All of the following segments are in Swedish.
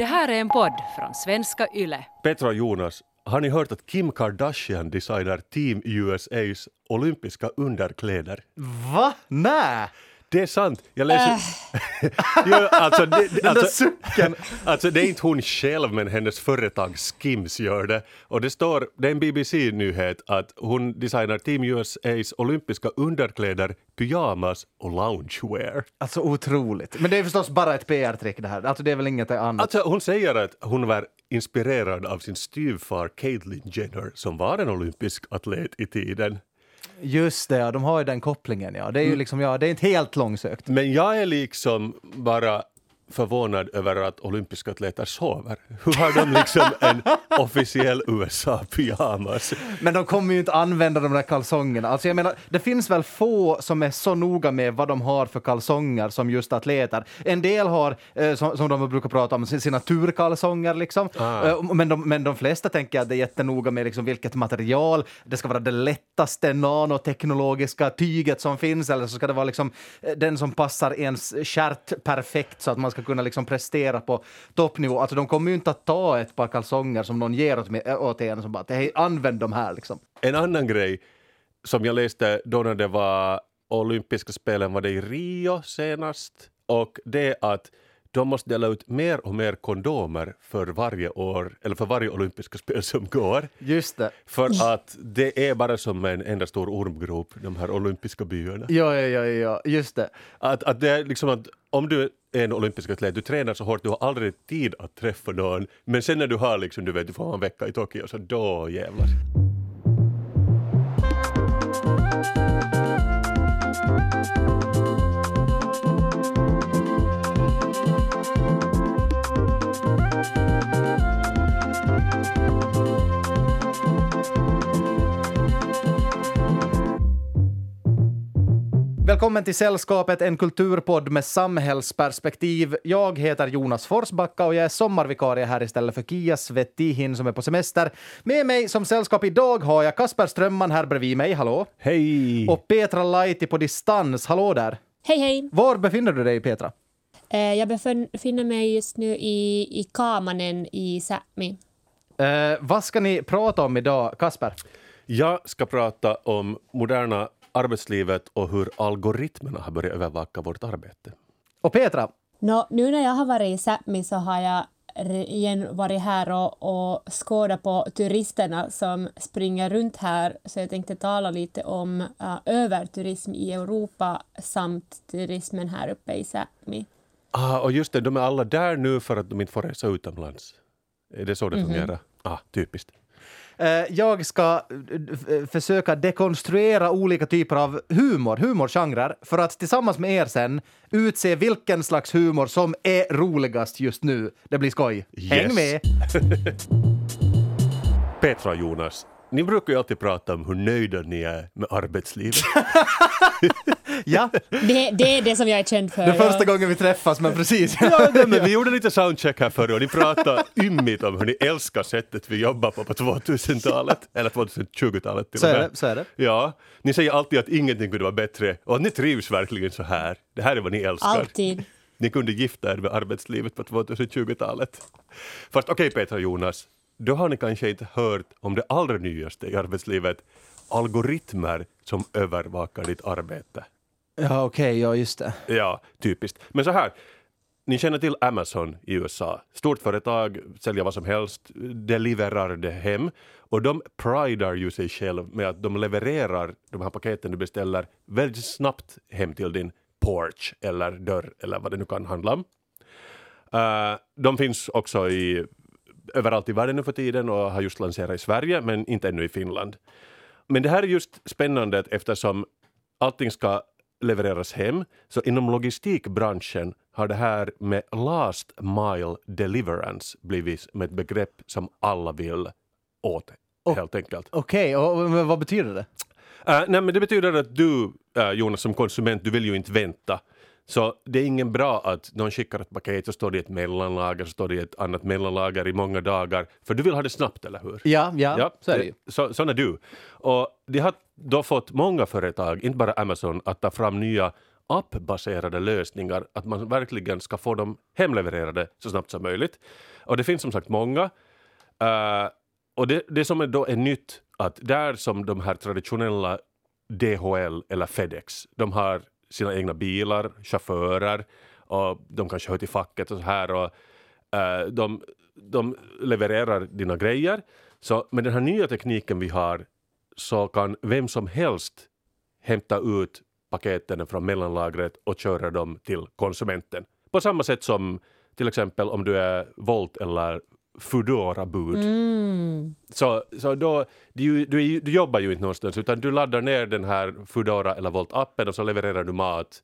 Det här är en podd från svenska YLE. Petra och Jonas, har ni hört att Kim Kardashian designar Team USAs olympiska underkläder? Va? Nä? Det är sant. Jag läser... jo, alltså, det, det, Den där alltså, sucken. alltså, det är inte hon själv, men hennes företag Skims gör det. Och det står, det är en BBC-nyhet, att hon designar Team USAs olympiska underkläder, pyjamas och loungewear. Alltså otroligt. Men det är förstås bara ett PR-trick det här. Alltså det är väl inget annat. Alltså, hon säger att hon var inspirerad av sin styvfar Caitlyn Jenner, som var en olympisk atlet i tiden. Just det, ja, de har ju den kopplingen ja. Det är ju liksom, ja, det är inte helt långsökt. Men jag är liksom bara förvånad över att olympiska atleter sover. Hur har de liksom en officiell USA-pyjamas? Men de kommer ju inte använda de där kalsongerna. Alltså jag menar, det finns väl få som är så noga med vad de har för kalsonger som just atleter. En del har, eh, som, som de brukar prata om, sina turkalsonger liksom. Ah. Eh, men, de, men de flesta tänker att det är jättenoga med liksom vilket material. Det ska vara det lättaste nanoteknologiska tyget som finns eller så ska det vara liksom eh, den som passar ens kärt perfekt så att man ska kunna liksom prestera på toppnivå. Alltså de kommer ju inte att ta ett par kalsonger som någon ger åt, mig, åt en som bara hej, använd de här liksom. En annan grej som jag läste då när det var olympiska spelen var det i Rio senast och det är att de måste dela ut mer och mer kondomer för varje år, eller för varje olympiska spel som går. Just det. För att det är bara som en enda stor ormgrop, de här olympiska byarna. Ja, ja, ja, ja, just det. Att, att det är liksom att om du en olympisk atlet, du tränar så hårt, du har aldrig tid att träffa någon. Men sen när du har liksom, du vet, du får ha en vecka i Tokyo, så då jävlar. Välkommen till Sällskapet, en kulturpodd med samhällsperspektiv. Jag heter Jonas Forsbacka och jag är sommarvikarie här istället för Kia Svettihin som är på semester. Med mig som sällskap idag har jag Kasper Strömman här bredvid mig, hallå? Hej! Och Petra Laiti på distans, hallå där! Hej hej! Var befinner du dig Petra? Eh, Jag befinner mig just nu i, i Kamanen i Sápmi. Eh, vad ska ni prata om idag, Kasper? Jag ska prata om moderna arbetslivet och hur algoritmerna har börjat övervaka vårt arbete. Och Petra? Nå, nu när jag har varit i Sápmi så har jag igen varit här och, och skådat på turisterna som springer runt här, så jag tänkte tala lite om uh, överturism i Europa samt turismen här uppe i Sápmi. Ah, och just det, de är alla där nu för att de inte får resa utomlands. Är det så det fungerar? Ah, typiskt. Eh, jag ska eh, försöka dekonstruera olika typer av humor, humorgenrer, för att tillsammans med er sen utse vilken slags humor som är roligast just nu. Det blir skoj. Häng Yes. med! Petra Jonas, ni brukar ju alltid prata om hur nöjda ni är med arbetslivet. Ja, Det, det är det som jag är känd för. det är första ja. gången vi träffas, men precis. Ja, nej, men vi gjorde lite soundcheck här förr och ni pratade ymmigt om hur ni älskar sättet vi jobbar på på 2000-talet, eller 2020-talet till Så och är med. det. Så är det. Ja, ni säger alltid att ingenting kunde vara bättre och att ni trivs verkligen så här. Det här är vad ni älskar. Alltid. Ni kunde gifta er med arbetslivet på 2020-talet. Fast okej Petra och Jonas, då har ni kanske inte hört om det allra nyaste i arbetslivet, algoritmer som övervakar ditt arbete. Ja, okej, ja just det. Ja, typiskt. Men så här, ni känner till Amazon i USA. Stort företag, säljer vad som helst, deliverar det hem. Och de pridar ju sig själv med att de levererar de här paketen du beställer väldigt snabbt hem till din porch eller dörr eller vad det nu kan handla om. Eh, de finns också i, överallt i världen nu för tiden och har just lanserat i Sverige men inte ännu i Finland. Men det här är just spännande eftersom allting ska levereras hem. Så inom logistikbranschen har det här med last mile deliverance blivit som ett begrepp som alla vill åt Och- helt enkelt. Okej, och men vad betyder det? Uh, nej, men det betyder att du, uh, Jonas, som konsument, du vill ju inte vänta. Så det är ingen bra att någon skickar ett paket så står det i ett mellanlager, så står det ett annat mellanlager i många dagar. För du vill ha det snabbt, eller hur? Ja, ja, så är det ju. Så, sån är du. Och de har då fått många företag, inte bara Amazon, att ta fram nya appbaserade lösningar, att man verkligen ska få dem hemlevererade så snabbt som möjligt. Och det finns som sagt många. Uh, och det, det som är då är nytt, att där som de här traditionella DHL eller Fedex, de har sina egna bilar, chaufförer och de kanske hör till facket och så här och uh, de, de levererar dina grejer. Så med den här nya tekniken vi har så kan vem som helst hämta ut paketen från mellanlagret och köra dem till konsumenten. På samma sätt som till exempel om du är Volt eller Foodora-bud. Mm. Så, så då, du, du, du jobbar ju inte någonstans utan du laddar ner den här Foodora eller Volt-appen och så levererar du mat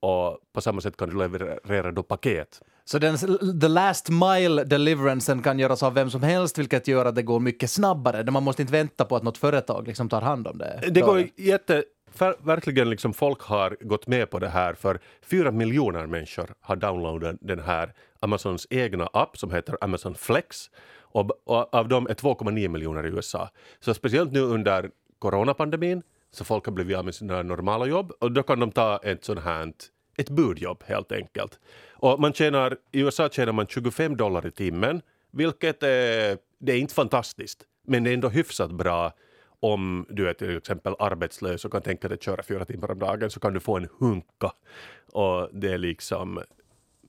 och på samma sätt kan du leverera då paket. Så den, the last mile deliverencen kan göras av vem som helst, vilket gör att det går mycket snabbare. Man måste inte vänta på att något företag liksom tar hand om det. Det går jätte... Verkligen liksom folk har gått med på det här för fyra miljoner människor har downloadat den här Amazons egna app som heter Amazon Flex och, och av dem är 2,9 miljoner i USA. Så speciellt nu under coronapandemin så folk har blivit av med sina normala jobb och då kan de ta ett sånt här ett budjobb helt enkelt. Och man tjänar, I USA tjänar man 25 dollar i timmen, vilket är, det är inte fantastiskt, men det är ändå hyfsat bra om du är till exempel arbetslös och kan tänka dig att köra fyra timmar om dagen så kan du få en hunka. Och det är liksom,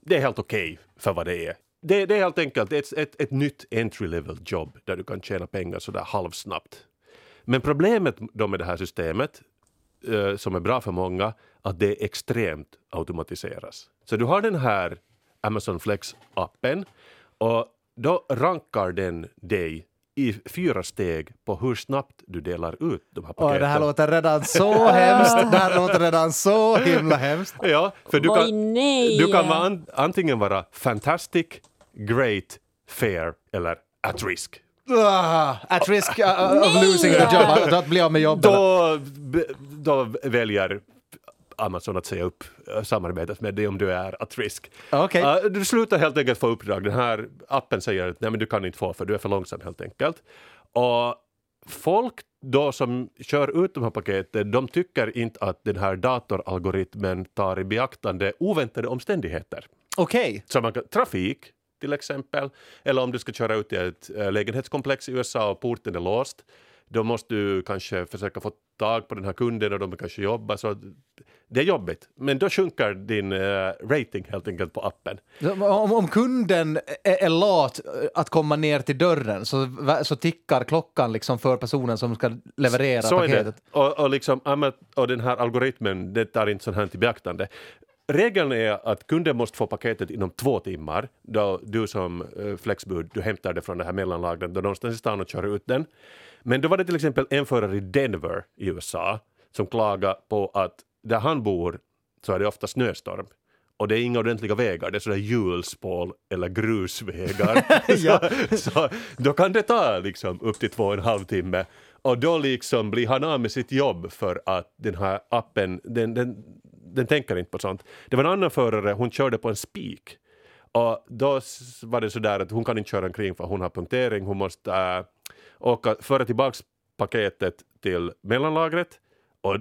det är helt okej okay för vad det är. Det, det är helt enkelt ett, ett, ett nytt entry level jobb där du kan tjäna pengar sådär halvsnabbt. Men problemet då med det här systemet, eh, som är bra för många, att det extremt automatiseras. Så du har den här Amazon Flex-appen och då rankar den dig i fyra steg på hur snabbt du delar ut de här paketen. Oh, det här låter redan så hemskt! Det här låter redan så himla hemskt. Ja, för du kan, du kan vara antingen vara fantastic, great, fair eller at risk. Uh, at risk uh, of losing a job, att bli av med jobbet. Då, då väljer Amazon att säga upp eh, samarbetet med dig om du är at risk. Okay. Uh, du slutar helt enkelt få uppdrag. Den här appen säger att nej, men du kan inte få för du är för långsam helt enkelt. Och folk då som kör ut de här paketen, de tycker inte att den här datoralgoritmen tar i beaktande oväntade omständigheter. Okej. Okay. trafik till exempel, eller om du ska köra ut i ett äh, lägenhetskomplex i USA och porten är låst, då måste du kanske försöka få tag på den här kunden och de kanske jobbar. Så det är jobbigt, men då sjunker din uh, rating helt enkelt på appen. Om, om kunden är, är, lat att komma ner till dörren så, så tickar klockan liksom för personen som ska leverera så paketet. Är det. Och, och, liksom, och den här algoritmen det tar inte sånt här till beaktande. Regeln är att kunden måste få paketet inom två timmar då du som uh, flexbud du hämtar det från det här mellanlagret då någonstans i stan och kör ut den. Men då var det till exempel en förare i Denver i USA som klagade på att han bor så är det ofta snöstorm och det är inga ordentliga vägar, det är sådär hjulspål eller grusvägar. ja. så, så, då kan det ta liksom upp till två och en halv timme och då liksom blir han av med sitt jobb för att den här appen, den, den, den tänker inte på sånt. Det var en annan förare, hon körde på en spik och då var det sådär att hon kan inte köra omkring för hon har punktering, hon måste äh, åka, föra tillbaka paketet till mellanlagret och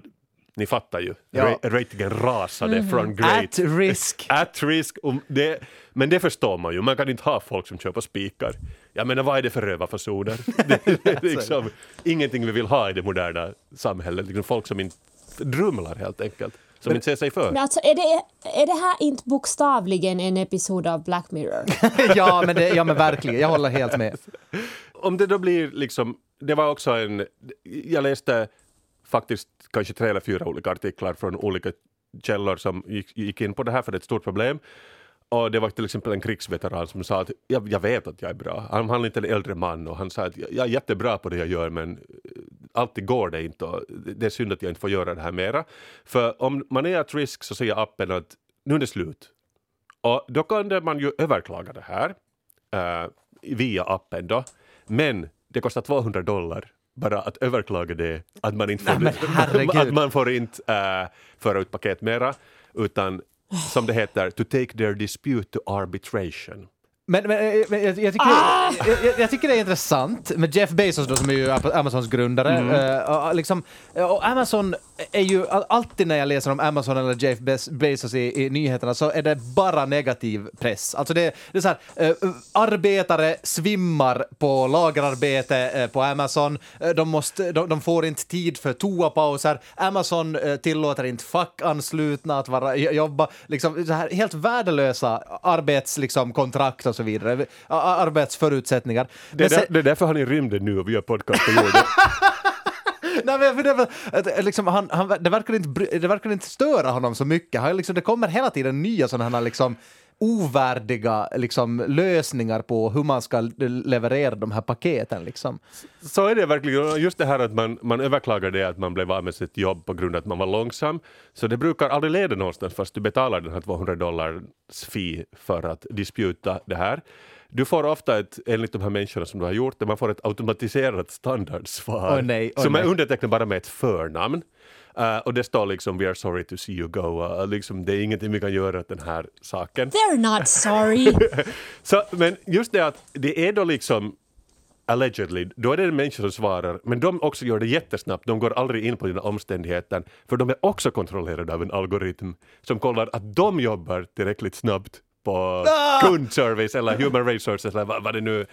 ni fattar ju, ja. ratingen rasade mm. från great. At risk. At risk. Det, men det förstår man ju, man kan inte ha folk som köper spikar. Jag menar vad är det för rövarfasoner? liksom ingenting vi vill ha i det moderna samhället, liksom folk som inte drumlar helt enkelt. Som men, inte ser sig för. Men alltså, är, det, är det här inte bokstavligen en episod av Black Mirror? ja, men det, ja, men verkligen. Jag håller helt med. Om det då blir liksom... Det var också en... Jag läste faktiskt kanske tre eller fyra olika artiklar från olika källor som gick, gick in på det här, för det är ett stort problem. Och det var till exempel en krigsveteran som sa att jag, jag vet att jag är bra. Han, han är inte en äldre man och han sa att jag är jättebra på det jag gör men eh, alltid går det inte och det är synd att jag inte får göra det här mera. För om man är at risk så säger appen att nu är det slut. Och då kan man ju överklaga det här eh, via appen då. Men det kostar 200 dollar bara att överklaga det, att man inte får, Nej, att man får inte uh, föra ut paket mera, utan som det heter, to take their dispute to arbitration. Men, men eh, men jag, jag, tycker Ah! det, jag, jag, jag tycker det är intressant med Jeff Bezos då, som är ju Amazons grundare. Mm. eh, och liksom, och Amazon är ju all- alltid när jag läser om Amazon eller Jeff Bez- Bezos i, i nyheterna så är det bara negativ press. Alltså det, det är så här, eh, arbetare svimmar på lagerarbete eh, på Amazon. Eh, de, måste, de, de får inte tid för toapauser. Amazon eh, tillåter inte fackanslutna att vara, jobba. Liksom, så här, helt värdelösa arbetskontrakt liksom, kontrakt och så vidare. Arbetsförutsättningar. Det är, där, det är därför han är i rymden nu och vi har podcast på jorden. Nej, men för det, att, eh, liksom, han, han, det, verkar inte, bry- det verkar inte störa honom så mycket. Han, liksom, det kommer hela tiden nya sådana här liksom, ovärdiga liksom, lösningar på hur man ska leverera de här paketen. Liksom. Så är det verkligen. Just det här att man, man överklagar det att man blev av med sitt jobb på grund av att man var långsam. Så det brukar aldrig leda någonstans fast du betalar den här 200 dollars fee för att disputa det här. Du får ofta ett, enligt de här människorna som du har gjort det, man får ett automatiserat standardsvar Åh nej, åh som är nej. undertecknat bara med ett förnamn. Eh, och det står liksom “We are sorry to see you go”. Uh, liksom, det är ingenting vi kan göra åt den här saken. They're not sorry. Så, men just det att det är då liksom allegedly, då är det en människa som svarar, men de också gör det jättesnabbt, de går aldrig in på dina omständigheter, för de är också kontrollerade av en algoritm som kollar att de jobbar tillräckligt snabbt på kundservice eller human resources eller vad, vad det nu,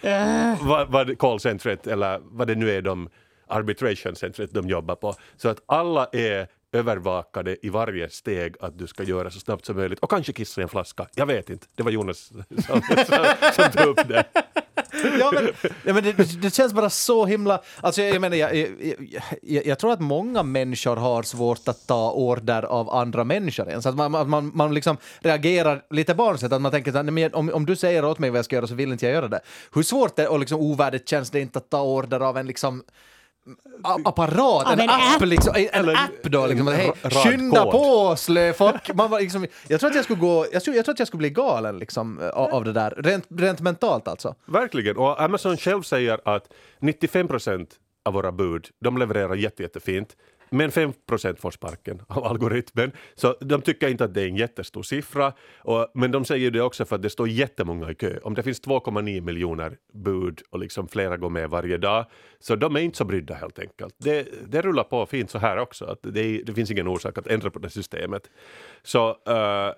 vad, vad callcentret eller vad det nu är de arbitrationscentret de jobbar på. Så att alla är övervakade i varje steg att du ska göra så snabbt som möjligt och kanske kissa i en flaska. Jag vet inte, det var Jonas som, som, som tog upp det. ja, men, ja, men det, det känns bara så himla... Alltså, jag, jag, menar, jag, jag, jag, jag tror att många människor har svårt att ta order av andra människor. ens. Att man, man, man, man liksom reagerar lite barnsligt, att man tänker att men om, om du säger åt mig vad jag ska göra så vill inte jag göra det. Hur svårt det och liksom ovärdigt känns det inte att ta order av en liksom apparat, en, en app, app. liksom, en Eller en- app då, liksom, hej, skynda kod. på slöfock. Man var liksom, jag tror att jag skulle gå, jag tror, jag tror att jag skulle bli galen liksom, av, av det där, rent, rent mentalt alltså. Verkligen, och Amazon själv säger att 95 procent av våra bud, de levererar jätte, jättefint. Men 5 procent får sparken av algoritmen. Så de tycker inte att det är en jättestor siffra. Och, men de säger det också för att det står jättemånga i kö. Om det finns 2,9 miljoner bud och liksom flera går med varje dag, så de är inte så brydda helt enkelt. Det, det rullar på fint så här också. Att det, det finns ingen orsak att ändra på det systemet. Så uh,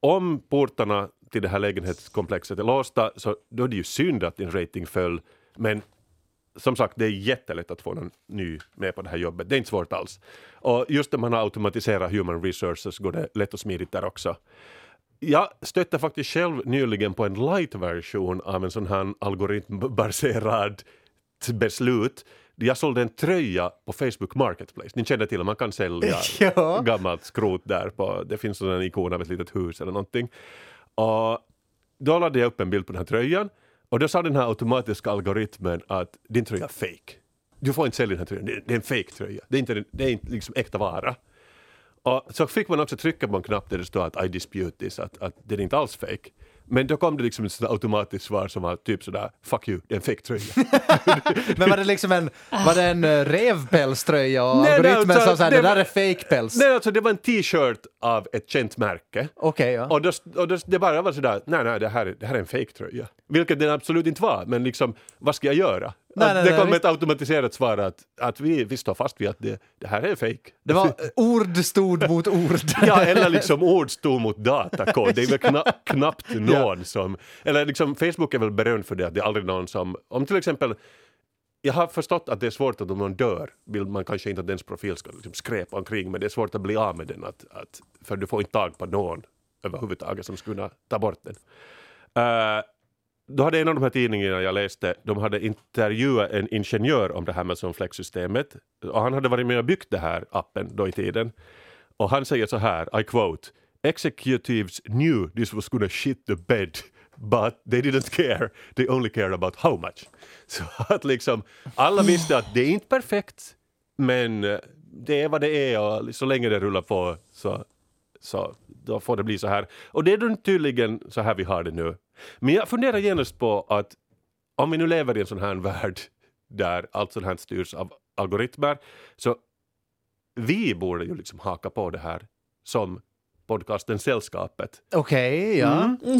om portarna till det här lägenhetskomplexet är låsta så då är det ju synd att din rating föll. Men som sagt, det är jättelätt att få någon ny med på det här jobbet. Det är inte svårt alls. Och just när man har automatiserat human resources går det lätt och smidigt där också. Jag stötte faktiskt själv nyligen på en light-version av en sån här algoritmbaserad beslut. Jag sålde en tröja på Facebook Marketplace. Ni känner till att man kan sälja Ja. gammalt skrot där. På, det finns en ikon av ett litet hus eller någonting. Och då laddade jag upp en bild på den här tröjan och då sa den här automatiska algoritmen att din tröja är fake. Du får inte sälja den här tröjan, det är en fake tröja. Det är inte, det är inte liksom äkta vara. Och så fick man också trycka på en knapp där det står att I dispute this, att, att det är inte alls fake. Men då kom det liksom ett automatiskt svar som var typ sådär fuck you, det är en fake tröja. Men var det liksom en, var det en uh, revpälströja och Nej, nej, algoritmen alltså, sa såhär, det det där var- är fake päls? Nej, alltså det var en t-shirt av ett känt märke. Okej, ja. Och, då, och då, det bara var sådär, nej nej det här, är- det här är en fake-tröja. Vilket den absolut inte var, men liksom vad ska jag göra? Nej, nej, det nej, kom visst. ett automatiserat svar att, att vi, vi står fast vid att det, det här är fake. Det var ord stod mot ord. Ja, eller liksom ord stod mot datakod. Det är väl kna, knappt någon som... Eller liksom Facebook är väl berömd för det, att det är aldrig någon som... Om till exempel... Jag har förstått att det är svårt att om någon dör vill man kanske inte att dens profil ska liksom skräpa omkring men det är svårt att bli av med den att, att, för du får inte tag på någon överhuvudtaget som skulle kunna ta bort den. Eh, då hade en av de här tidningarna jag läste, de hade intervjuat en ingenjör om det här med Flex-systemet och han hade varit med och byggt den här appen då i tiden. Och han säger så här, I quote, executives knew this was gonna shit the bed but they didn't care, they only cared about how much. Så att liksom, alla visste att det är inte perfekt, men det är vad det är och så länge det rullar på så, så då får det bli så här. Och det är tydligen så här vi har det nu. Men jag funderar genast på att om vi nu lever i en sån här värld där allt sånt här styrs av algoritmer så vi borde ju liksom haka på det här som podcasten Sällskapet. Okej, ja. L-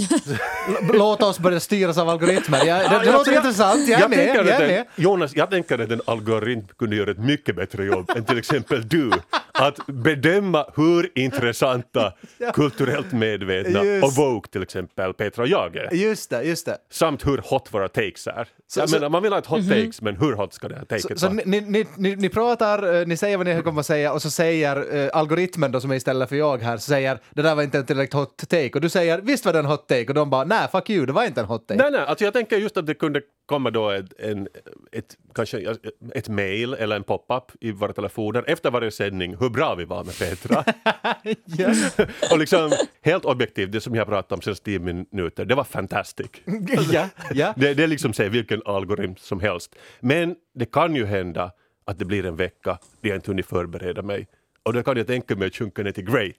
Låt oss börja styras av algoritmer. Ja, det, låter jag- intressant. Jag är med. Jag är en, med. Jonas, jag tänker att en algoritm kunde göra ett mycket bättre jobb än till exempel du. Att bedöma hur intressanta, kulturellt medvetna Just. och woke till exempel Petra och jag är. Just det, just det. Samt hur hot våra takes är. Så- jag så- menar, man vill ha ett hot takes, men hur hot ska det här Så, taket så vara? ni, ni, ni, ni pratar, eh, ni säger vad ni kommer att säga och så säger eh, algoritmen då som är istället för jag här, så säger det där var inte en tillräckligt hot take och du säger visst var det en hot take och de bara nej fuck you, det var inte en hot take. Nej, nej, alltså jag tänker just att det kunde komma då ett, en, ett, kanske ett mail eller en pop-up i våra telefoner efter varje sändning hur bra vi var med Petra. Och liksom helt objektivt, det som jag pratade om senaste tio minuter, det var fantastic. ja, ja. Det, det är liksom säg vilken algoritm som helst. Men det kan ju hända att det blir en vecka där jag inte hunnit förbereda mig. Och då kan jag tänka mig att sjunka ner till great.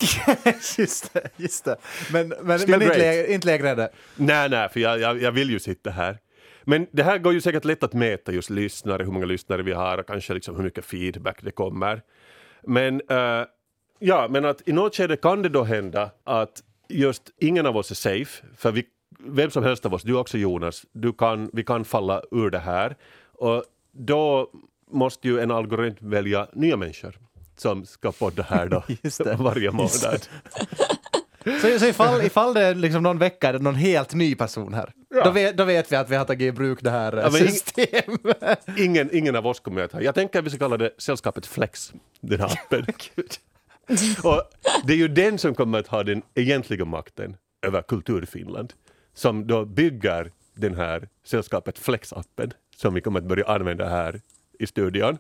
just det, just det. Men, men, men inte, lägre, inte lägre än det. Nej, nej, för jag, jag, jag vill ju sitta här. Men det här går ju säkert lätt att mäta just lyssnare, hur många lyssnare vi har och kanske liksom hur mycket feedback det kommer. Men eh, ja, men att i något skede kan det då hända att just ingen av oss är safe, för vi, vem som helst av oss, du också Jonas, du kan, vi kan falla ur det här. Och då måste ju en algoritm välja nya människor som ska podda här då varje månad. Så, så ifall, ifall det är liksom någon vecka är det någon helt ny person här, Ja. då, vet, då vet vi att vi har tagit i bruk det här eh, Ja, ing- systemet. Ingen, ingen av oss kommer att ha. Jag tänker att vi ska kalla det sällskapet Flex, den här appen. Och det är ju den som kommer att ha den egentliga makten över Kulturfinland. Som då bygger den här sällskapet Flex-appen som vi kommer att börja använda här i studion.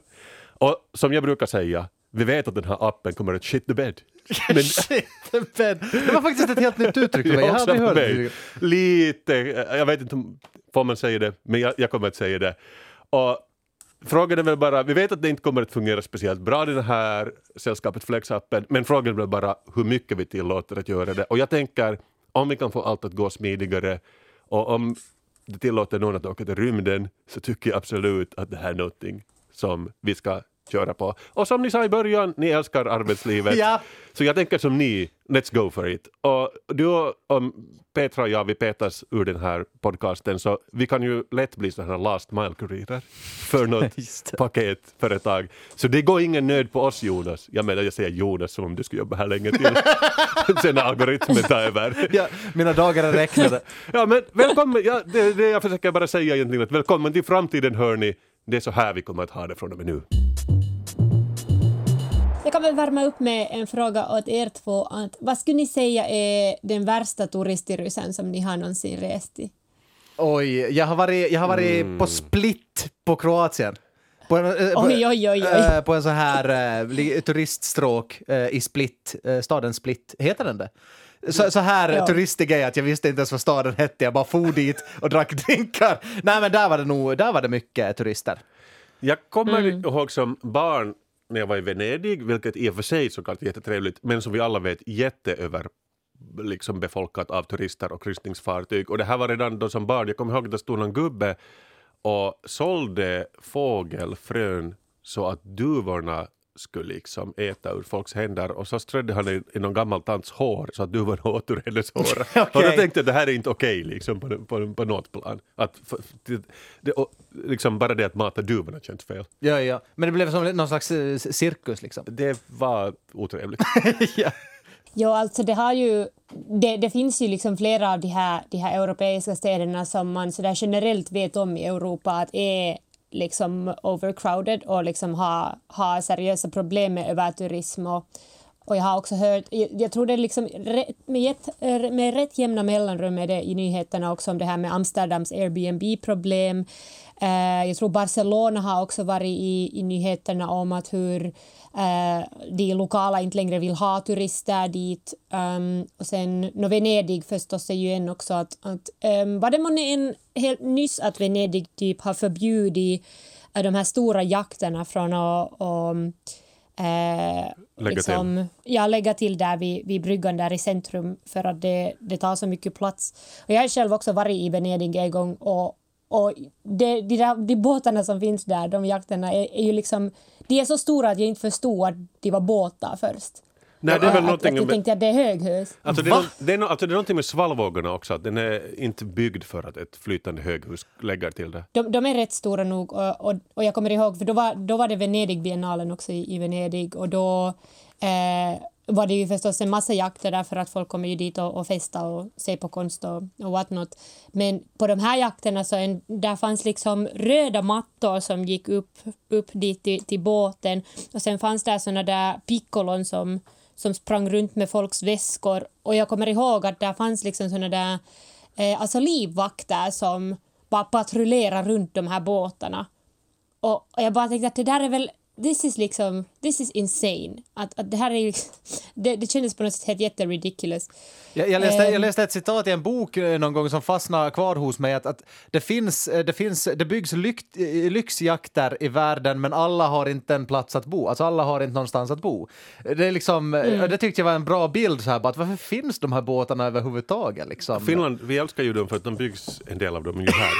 Och som jag brukar säga, vi vet att den här appen kommer att shit the bed. Men Shit, men det var faktiskt ett helt nytt uttryck för mig. Jag har också aldrig hört det. Lite, jag vet inte om får man säga det, men jag, jag kommer att säga det. Och frågan är väl bara, vi vet att det inte kommer att fungera speciellt bra det här sällskapet Flex-appen, men frågan är väl bara hur mycket vi tillåter att göra det. Och jag tänker, om vi kan få allt att gå smidigare och om det tillåter någon att åka till rymden så tycker jag absolut att det här är någonting som vi ska köra på. Och som ni sa i början, ni älskar arbetslivet. Ja. Så jag tänker som ni, let's go for it. Och du och Petra och jag, vi petas ur den här podcasten så vi kan ju lätt bli sådana här last mile-kurirer för något paketföretag. Så det går ingen nöd på oss Jonas. Jag menar, jag säger Jonas som om du skulle jobba här länge till. Sen algoritmen tar över. Ja, mina dagar är räknade. Ja men välkommen, ja, det, det jag försöker bara säga egentligen att välkommen till framtiden hörni. Det är så här vi kommer att ha det från och med nu. Jag kan väl värma upp med en fråga åt er två. Att, vad skulle ni säga är den värsta turistryssen som ni har någonsin rest i? Oj, jag har varit, jag har varit Mm. på Split på Kroatien. På en, eh, på, Oj, oj, oj, oj. eh, på en sån här eh, turiststråk i Split, staden Split. Heter den det? Så, så här Ja. turistig är jag att jag visste inte ens vad staden hette, jag bara for dit och drack drinkar. Nej men där var det nog, där var det mycket turister. Jag kommer ihåg som barn när jag var i Venedig, vilket i och för sig såklart är jättetrevligt, men som vi alla vet jätteöver liksom befolkat av turister och kryssningsfartyg. Och det här var redan då som barn, jag kommer ihåg att det stod någon gubbe och sålde fågelfrön så att duvorna skulle liksom äta ur folks händer och så strödde han i, i någon gammal tants hår så att duvorna åt ur hennes hår. Och då tänkte jag att det här är inte okej liksom på, på, på något plan. Att, för, det, det, och, liksom bara det att mata duvorna känns fel. Ja, ja. Men det blev som någon slags eh, cirkus liksom. Det var otrevligt. ja. Ja, alltså det har ju... Det, det finns ju liksom flera av de här, de här europeiska städerna som man så där generellt vet om i Europa att är liksom overcrowded och liksom har, har seriösa problem med överturism. Och, och jag har också hört, jag, jag tror det är liksom med, eh, med rätt jämna mellanrum är det i nyheterna också om det här med Amsterdams Airbnb-problem. Eh, jag tror Barcelona har också varit i, i nyheterna om att hur de lokala inte längre vill ha turister dit. Um, och sen no, Venedig förstås är ju en också att, att um, var det månne en helt nyss att Venedig typ har förbjudit uh, de här stora jakterna från att och, eh, Lägga liksom, Ja, lägga till där vid, vid bryggan där i centrum för att det, det tar så mycket plats. Och jag har själv också varit i Venedig en gång och, och det, de, där, de båtarna som finns där, de jakterna, är, är ju liksom... De är så stora att jag inte förstod att de var båtar först. Nej, det är väl att, någonting att jag med- tänkte att det är höghus. Alltså det, är, nå- det, är, nå- alltså det är någonting med svallvågorna också, att den är inte byggd för att ett flytande höghus lägger till det. De, de är rätt stora nog och, och, och jag kommer ihåg, för då var, då var det Venedig-biennalen också i, i Venedig och då eh, var det ju förstås en massa jakter där för att folk kommer ju dit och, och festa och se på konst och, och what not. Men på de här jakterna så en, där fanns liksom röda mattor som gick upp, upp dit till, till båten och sen fanns det såna där piccolon som, som sprang runt med folks väskor och jag kommer ihåg att där fanns liksom såna där eh, alltså livvakter som bara patrullerar runt de här båtarna. Och, och jag bara tänkte att det där är väl, this is liksom, this is insane. Att, att det här är det, det kändes på något sätt helt jätteridiculous. Jag, jag, läste, Ehm. jag läste ett citat i en bok eh, någon gång som fastnade kvar hos mig att, att det, finns, eh, det, finns, det byggs lyx, eh, lyxjakter i världen men alla har inte en plats att bo. Alltså alla har inte någonstans att bo. Det, är liksom, Mm. det tyckte jag var en bra bild så här, bara, att varför finns de här båtarna överhuvudtaget? Liksom? Finland, vi älskar ju dem för att de byggs, en del av dem, ju här.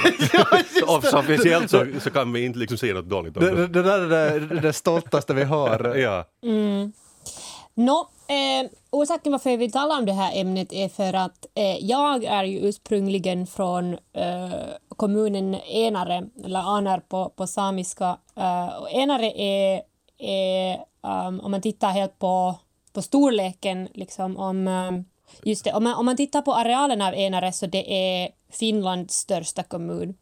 officiellt så, så kan vi inte liksom säga något dåligt om Det, det, dem. det där är det, det stoltaste vi har. Ja. Nå, eh, orsaken varför jag vill tala om det här ämnet är för att eh, jag är ju ursprungligen från eh, kommunen Enare, eller Anar på, på samiska. Eh, och Enare är, är um, om man tittar helt på, på storleken, liksom om um, Just det, om man, om man tittar på arealen av Enare så det är Finlands största kommun.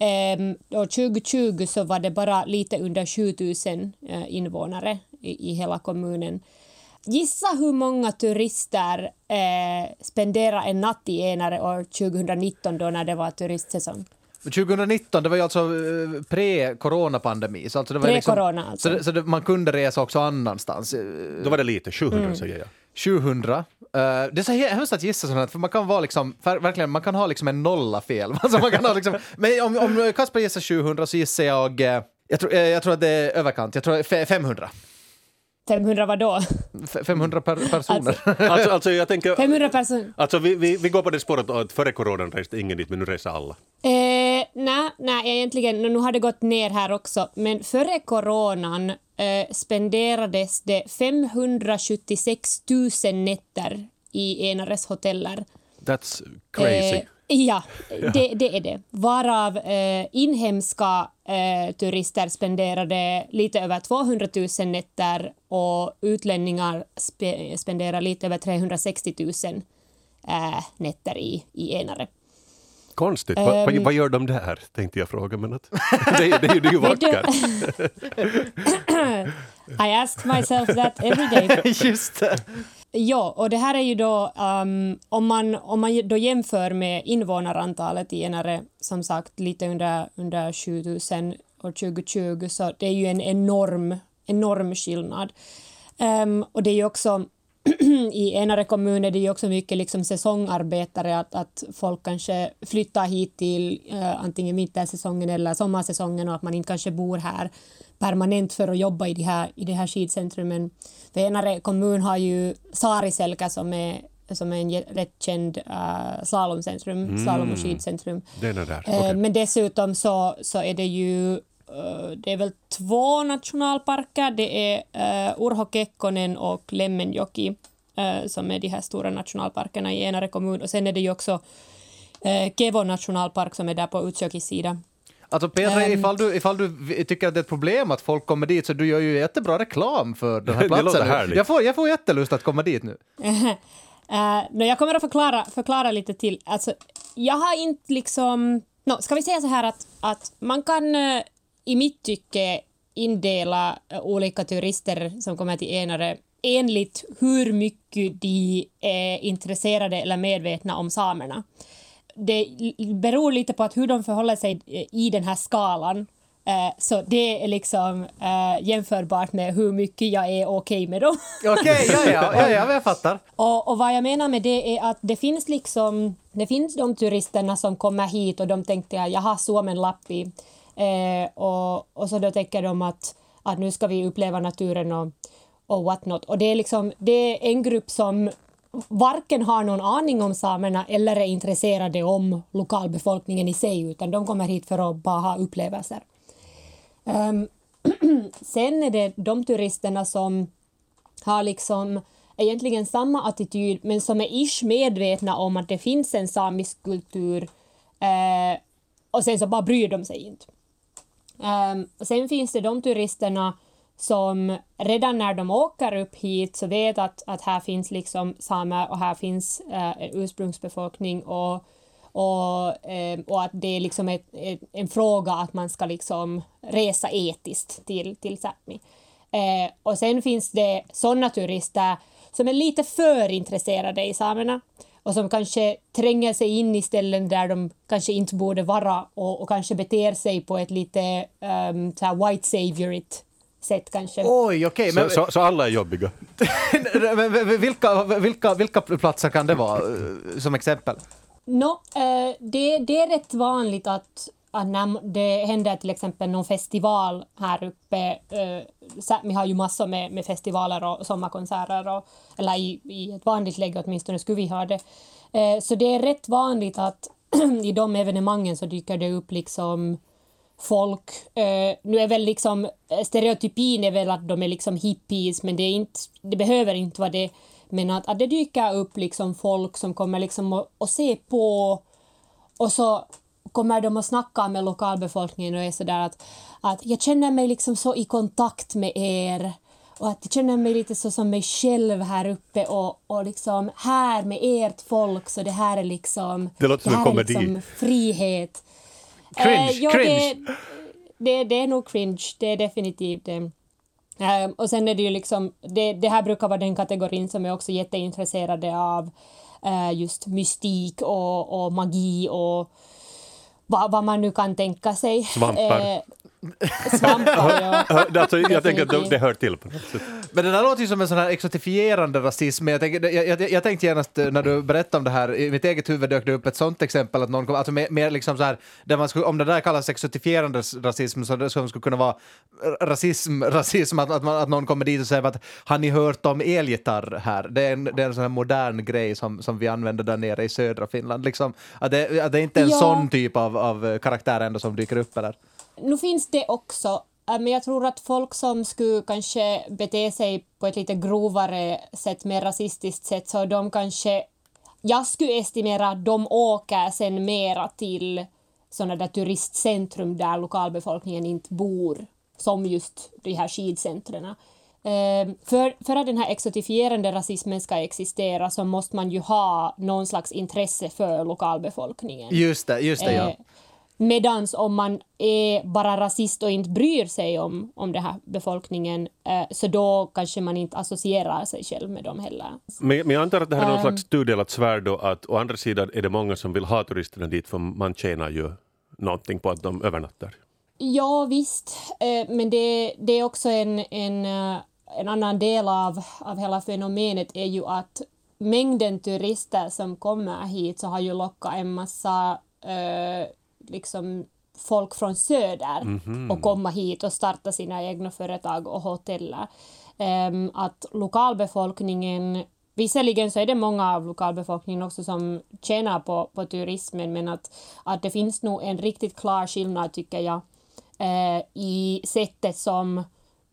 Ehm, och 2020 så var det bara lite under 7000 eh, invånare i, i hela kommunen. Gissa hur många turister eh, spenderar en natt i Enare år 2019 då när det var turistsäsong? Men 2019, det var ju alltså eh, pre-coronapandemi. Så, alltså det var Pre-corona, liksom, alltså. så, det, så det, man kunde resa också annanstans. Eh, Då var det lite, 700 Mm. säger jag. 700. Uh, eh, det är så hemskt att gissa sånt här, för man kan vara liksom, för, verkligen, man kan ha liksom en nolla fel. Alltså man kan ha liksom, men om, om Kasper gissar 700 så gissar jag, eh, jag tror, eh, jag tror att det är överkant, jag tror 500. 500 vad då? F- 500 per, personer. Alltså, alltså jag tänker, 500 personer? alltså vi, vi, vi går på det spåret att före coronan reste ingen dit men nu reser alla. Eh, nej, nej, egentligen, nu har det gått ner här också, men före coronan eh, spenderades det 576 000 nätter i Enares hoteller. That's crazy. Eh, ja, det, det är det. Varav eh, inhemska eh, turister spenderade lite över 200 000 nätter och utlänningar spe, spenderar lite över 360 000 eh, nätter i, i Enare. Konstigt, vad, vad, Ehm. vad gör de där? Tänkte jag fråga. Men att, det, det, är ju- det är ju vackert. I ask myself that every day. Just det. Ja, och det här är ju då um, om, man, om man då jämför med invånarantalet i Enare, som sagt lite under, under 7000 år 2020, så det är ju en enorm, enorm skillnad. Um, och det är ju också i Enare kommun är det ju också mycket liksom säsongarbetare, att, att folk kanske flyttar hit till uh, antingen vintersäsongen eller sommarsäsongen och att man inte kanske bor här permanent för att jobba i de här, i det här skidcentrumen. För Enare kommun har ju Saariselkä som är, som är en rätt känd uh, slalomcentrum, slalom och skidcentrum. Den är där. Eh, okej. Men dessutom så, så är det ju eh, det är väl två nationalparker. Det är uh, Urho Kekkonen och Lemmenjoki eh, som är de här stora nationalparkerna i Enare kommun. Och sen är det ju också uh, Kevo nationalpark som är där på Utsjokis sida. Alltså Petra, Ehm. ifall, du, ifall du tycker att det är ett problem att folk kommer dit så du gör ju jättebra reklam för den här Det platsen. Jag får, jag får jättelust att komma dit nu. Uh, no, jag kommer att förklara, förklara lite till. Alltså, jag har inte liksom... No, ska vi säga så här att, att man kan eh, i mitt tycke indela eh, olika turister som kommer till Enare enligt hur mycket de är intresserade eller medvetna om samerna. Det beror lite på att hur de förhåller sig eh, i den här skalan. Eh, Så det är liksom eh, jämförbart med hur mycket jag är okej med dem. Okej, ja, ja, ja, ja, jag fattar. Och, och vad jag menar med det är att det finns liksom, det finns de turisterna som kommer hit och de tänkte att jag har Suomen Lappi eh, och, och så då tänker de att, att nu ska vi uppleva naturen och, och what not. Och det är liksom, det är en grupp som varken har någon aning om samerna eller är intresserade om lokalbefolkningen i sig utan de kommer hit för att bara ha upplevelser. Um, sen är det de turisterna som har liksom egentligen samma attityd men som är ish medvetna om att det finns en samisk kultur eh, och sen så bara bryr de sig inte. Um, sen finns det de turisterna som redan när de åker upp hit så vet att, att här finns liksom samer och här finns eh, ursprungsbefolkning och, och, eh, och att det är liksom ett, ett, en fråga att man ska liksom resa etiskt till, till Sápmi. Eh, och sen finns det sådana turister som är lite för intresserade i samerna och som kanske tränger sig in i ställen där de kanske inte borde vara och, och kanske beter sig på ett lite um, så white saviorigt sätt kanske. Oj, okej. Okay, så, så, så, alla är jobbiga? vilka, vilka, vilka platser kan det vara eh, som exempel? No, uh, det, det är rätt vanligt att att när det händer till exempel någon festival här uppe, eh, vi har ju massor med, med festivaler och sommarkonserter, och, eller i, i ett vanligt läge åtminstone skulle vi ha det. Eh, så det är rätt vanligt att i de evenemangen så dyker det upp liksom folk. Eh, nu är väl liksom stereotypin är väl att de är liksom hippies, men det, är inte, det behöver inte vara det. Men att, att det dyker upp liksom folk som kommer liksom och, och se på och så kommer de att snacka med lokalbefolkningen och är sådär att, att jag känner mig liksom så i kontakt med er och att jag känner mig lite så som mig själv här uppe och, och liksom här med ert folk så det här är liksom det låter som en komedi. Liksom frihet. Cringe, eh, ja, cringe. Det, det, det, är nog cringe, det är definitivt det. Um, och sen är det ju liksom, det, det här brukar vara den kategorin som är också jätteintresserade av uh, just mystik och, och magi och vad, vad man nu kan tänka sig. Svampar. Eh, svampar, ja. alltså, jag tänker att det, det hör till på något sätt. Men det där låter ju som en sån här exotifierande rasism. Jag, tänker, jag, jag, jag tänkte genast eh, när du berättade om det här, i mitt eget huvud dök det upp ett sånt exempel, att någon kom, alltså mer, mer liksom så här, där man skulle, om det där kallas exotifierande rasism så det skulle kunna vara rasism, rasism att, att, man, att någon kommer dit och säger att har ni hört om elgitarr här? Det är en, det är en sån här modern grej som, som vi använder där nere i södra Finland. Liksom, att det, att det är inte en Ja. sån typ av, av karaktär ändå som dyker upp eller? Nu finns det också, äh, men jag tror att folk som skulle kanske bete sig på ett lite grovare sätt, mer rasistiskt sätt, så de kanske... Jag skulle estimera att de åker sen mera till sådana där turistcentrum där lokalbefolkningen inte bor, som just de här skidcentren. Eh, För, för att den här exotifierande rasismen ska existera så måste man ju ha någon slags intresse för lokalbefolkningen. Just det, just det ja. Eh, Medans om man är bara rasist och inte bryr sig om, om den här befolkningen eh, så då kanske man inte associerar sig själv med dem heller. Men, men jag antar att det här är någon Ehm. slags tudelat svärd då, att å andra sidan är det många som vill ha turisterna dit för man tjänar ju någonting på att de övernattar. Ja, visst. Eh, men det, det är också en, en, eh, en annan del av, av hela fenomenet är ju att mängden turister som kommer hit så har ju lockat en massa eh, liksom folk från söder och komma hit och starta sina egna företag och hoteller. Ehm, att lokalbefolkningen Visserligen så är det många av lokalbefolkningen också som tjänar på, på turismen men att, att det finns nog en riktigt klar skillnad tycker jag eh, i sättet som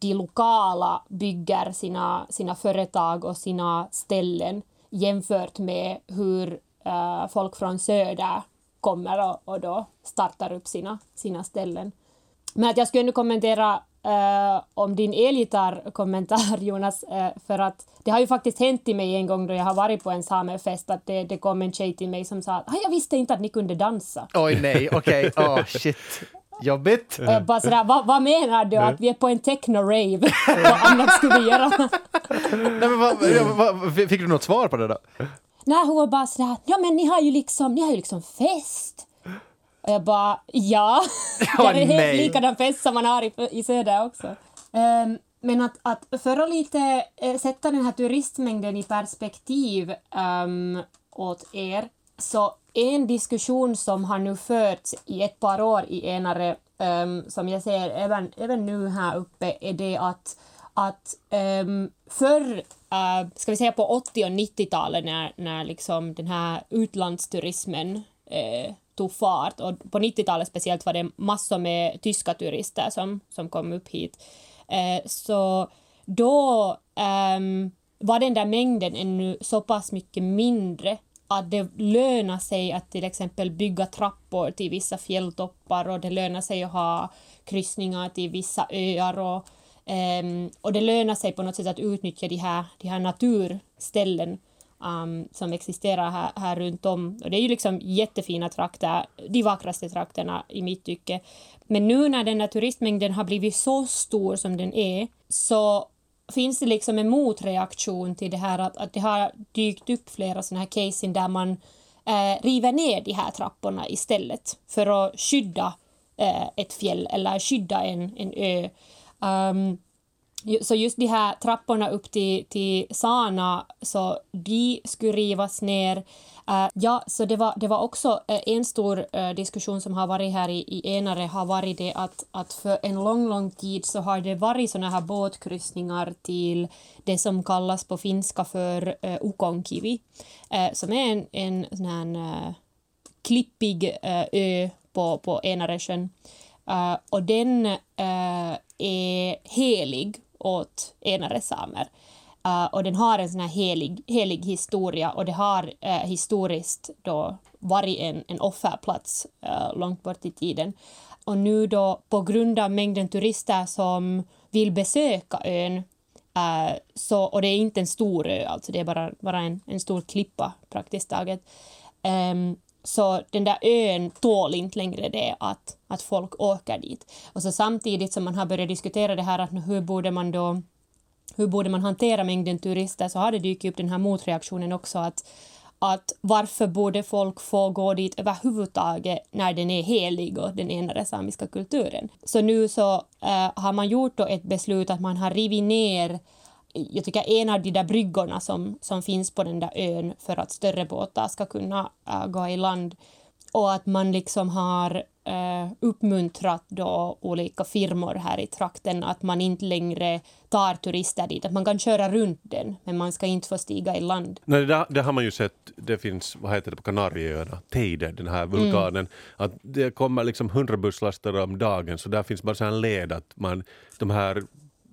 de lokala bygger sina, sina företag och sina ställen jämfört med hur uh, folk från söder kommer och, och då startar upp sina, sina ställen. Men att jag skulle ändå kommentera uh, om din elgitarrkommentar, Jonas, uh, för att det har ju faktiskt hänt till mig en gång då jag har varit på en samefest att det, det kom en tjej till mig som sa att "Ah, jag visste inte att ni kunde dansa. Oj nej, okej, åh shit. Jobbigt. Och jag bara sådär, vad, vad menar du? Att vi är på en techno-rave? vad annat skulle vi göra? Nej, men vad, vad, fick du något svar på det då? Nej, hon var bara sådär, ja men ni har ju liksom, ni har ju liksom fest. Och jag bara, ja. Det är helt nej. likadan fest som man har i, i söder också. Ehm, men att, att för att lite eh, sätta den här turistmängden i perspektiv um, åt er, så en diskussion som har nu förts i ett par år i enare, um, som jag ser även, även nu här uppe, är det att att um, förr, uh, ska vi säga på 80 och 90-talet när, när liksom den här utlandsturismen uh, tog fart och på 90-talet speciellt var det massor med tyska turister som, som kom upp hit. uh, så då um, var den där mängden ännu så pass mycket mindre att det lönar sig att till exempel bygga trappor till vissa fjälltoppar och det lönar sig att ha kryssningar till vissa öar och, um, och det lönar sig på något sätt att utnyttja de här, de här naturställen um, som existerar här, här runt om. Och det är ju liksom jättefina trakter, de vackraste trakterna i mitt tycke. Men nu när den här turistmängden har blivit så stor som den är så finns det liksom en motreaktion till det här att, att det har dykt upp flera sådana här cases där man eh, river ner de här trapporna istället för att skydda eh, ett fjäll eller skydda en, en ö. Um, så just de här trapporna upp till, till Sana, så de skulle rivas ner. Uh, ja, så det var, det var också uh, en stor uh, diskussion som har varit här i, i Enare har varit det att, att för en lång, lång tid så har det varit såna här båtkryssningar till det som kallas på finska för uh, Ukonkivi, som är en, en sån här klippig ö på, på Enaresjön. och den är helig åt enare samer. Uh, och den har en sån här helig, helig historia och det har uh, historiskt då varit en, en offerplats uh, långt bort i tiden. Och nu då på grund av mängden turister som vill besöka ön så, och det är inte en stor ö, alltså det är bara, bara en, en stor klippa praktiskt taget. Um, så den där ön tål inte längre det att, att folk åker dit. Och så samtidigt som man har börjat diskutera det här att hur borde man då hur borde man hantera mängden turister så har det dykt upp den här motreaktionen också att, att varför borde folk få gå dit överhuvudtaget när den är helig och den enade samiska kulturen. Så nu så äh, har man gjort då ett beslut att man har rivit ner jag tycker en av de där bryggorna som, som finns på den där ön för att större båtar ska kunna äh, gå i land och att man liksom har eh, uppmuntrat då olika firmor här i trakten att man inte längre tar turister dit, att man kan köra runt den men man ska inte få stiga i land. Nej, det, det har man ju sett, det finns, vad heter det på Kanarieöarna, Teide, den här vulkanen, mm. att det kommer liksom hundra busslaster om dagen så där finns bara så en led att man, de här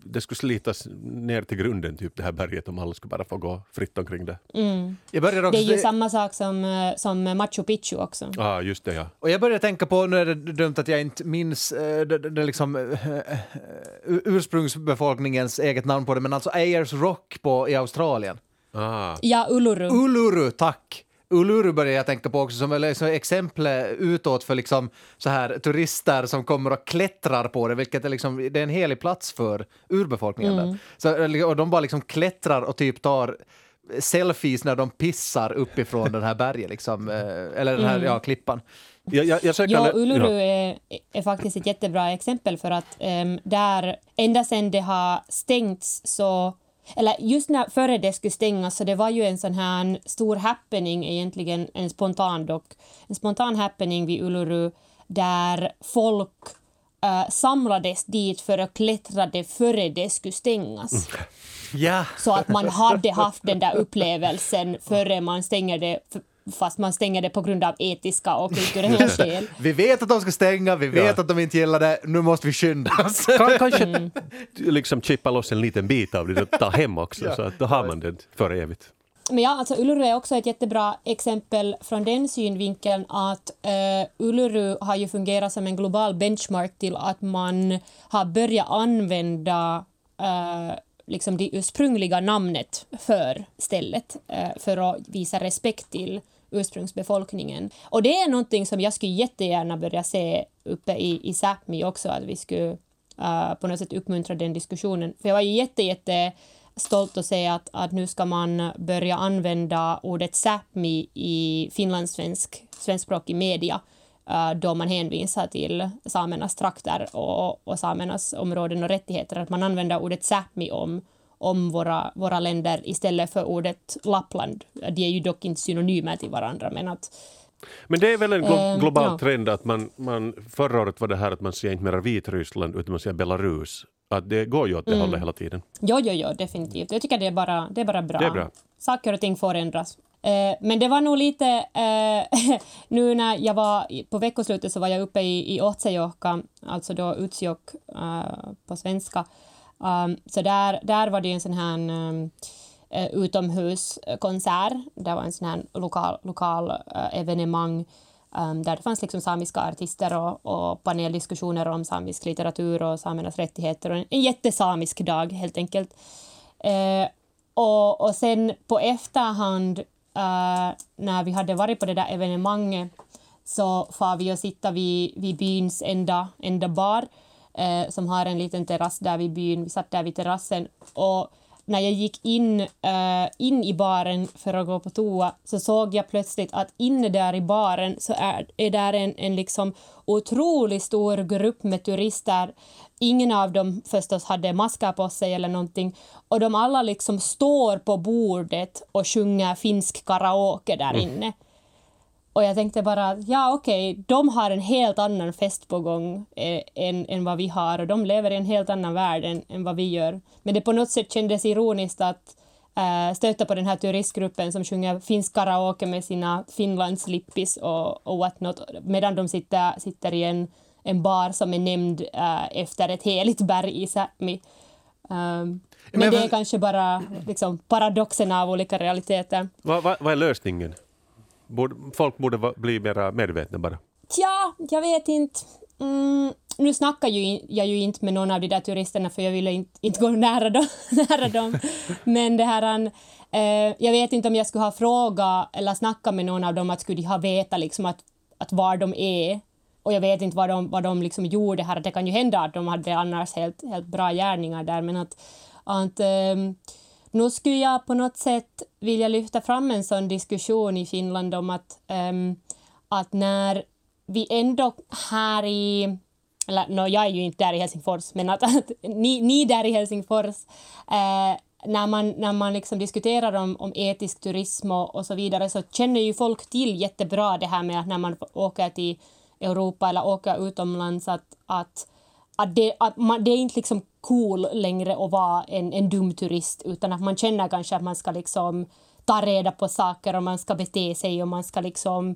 det skulle slitas ner till grunden, typ det här berget, om alla skulle bara få gå fritt omkring det. Mm. Jag också, det är ju samma sak som, eh, som Machu Picchu också. Ja, ah, just det, ja. Och jag börjar tänka på, nu är det dumt att jag inte minns äh, det, det liksom, äh, ursprungsbefolkningens eget namn på det, men alltså Ayers Rock på, i Australien. Ah. Ja, Uluru. Uluru, tack! Uluru börjar jag tänka på också som liksom exempel utåt för liksom så här turister som kommer och klättrar på det, vilket är, liksom, det är en helig plats för urbefolkningen. Mm. Så, och de bara liksom klättrar och typ tar selfies när de pissar uppifrån den här berget, liksom, eh, eller den här mm. ja, klippan. Jag, jag, jag ja, Uluru är, är, faktiskt ett jättebra exempel för att um, där, ända sedan det har stängts så eller just när, före det skulle stängas så det var ju en sån här stor happening egentligen, en spontan dock, en spontan happening vid Uluru där folk uh, samlades dit för att klättra det före det skulle stängas. Mm. Ja. Så att man hade haft den där upplevelsen före man stänger det fast man stänger det på grund av etiska och kulturella skäl. vi vet att de ska stänga, vi vet ja. att de inte gillar det, nu måste vi skynda oss. kanske mm. liksom chippa loss en liten bit av det och ta hem också, ja. så att då har man det för evigt. Men ja, alltså Uluru är också ett jättebra exempel från den synvinkeln att uh, Uluru har ju fungerat som en global benchmark till att man har börjat använda uh, liksom det ursprungliga namnet för stället uh, för att visa respekt till ursprungsbefolkningen. Och det är någonting som jag skulle jättegärna börja se uppe i, i Sápmi också, att vi skulle uh, på något sätt uppmuntra den diskussionen. För jag var ju jätte, jätte stolt att se att, att nu ska man börja använda ordet Sápmi i finlandssvensk svenskspråkig media äh, då man hänvisar till samernas trakter och, och samernas områden och rättigheter, att man använder ordet Sápmi om om våra, våra länder istället för ordet Lappland. De är ju dock inte synonymer till varandra men att men det är väl en glo eh, global ja. trend att man, man, förra året var det här att man säger inte mer Vitryssland utan man säger Belarus. Att det går ju åt det mm. hållet hela tiden. Jo, jo, jo, definitivt. Jag tycker det är bara, det är bara bra. Det är bra. Saker och ting får ändras. Eh, men det var nog lite... Eh, nu när jag var på veckoslutet så var jag uppe i, i Otsejohka, alltså då Utsjok på svenska. Um, så där, där var det en sån här um, utomhuskonsert. Det var en sån här lokal, lokal uh, evenemang um, där det fanns liksom samiska artister och, och paneldiskussioner om samisk litteratur och samernas rättigheter. Och en, en jättesamisk dag, helt enkelt. Uh, och, och sen på efterhand, uh, när vi hade varit på det där evenemanget, så far vi och sitta vid, vid byns enda, enda bar, eh, som har en liten terrass där vid byn. Vi satt där vid terrassen och när jag gick in, uh, in i baren för att gå på toa så såg jag plötsligt att inne där i baren så är, är där en, en liksom otroligt stor grupp med turister. Ingen av dem förstås hade maskar på sig eller någonting och de alla liksom står på bordet och sjunger finsk karaoke där inne. Mm. Och jag tänkte bara, ja okej, okay, de har en helt annan fest på gång eh, än, än vad vi har och de lever i en helt annan värld än, än vad vi gör. Men det på något sätt kändes ironiskt att eh, stöta på den här turistgruppen som sjunger finsk karaoke med sina Finlandslippis och, och whatnot medan de sitter, sitter i en, en bar som är nämnd eh, efter ett heligt berg i Sápmi. Um, men, men det är kanske bara liksom, paradoxen av olika realiteter. Vad va, va är lösningen? Borde, folk borde bli mer medvetna bara. Tja, jag vet inte. Mm, nu snackar ju, jag ju inte med någon av de där turisterna för jag ville inte, inte gå nära dem. nära dem. Men det här, eh, jag vet inte om jag skulle ha frågat eller snackat med någon av dem att skulle de ha vetat liksom att, att var de är. Och jag vet inte vad de, vad de liksom gjorde här. Det kan ju hända att de hade annars helt, helt bra gärningar där men att, att eh, nu skulle jag på något sätt vilja lyfta fram en sån diskussion i Finland om att, um, att när vi ändå här i eller no, jag är ju inte där i Helsingfors, men att, att ni, ni där i Helsingfors, eh, när man, när man liksom diskuterar om, om etisk turism och, och, så vidare så känner ju folk till jättebra det här med att när man åker till Europa eller åker utomlands att, att att det, att man, det är inte liksom cool längre att vara en, en dum turist utan att man känner kanske att man ska liksom ta reda på saker och man ska bete sig och man ska liksom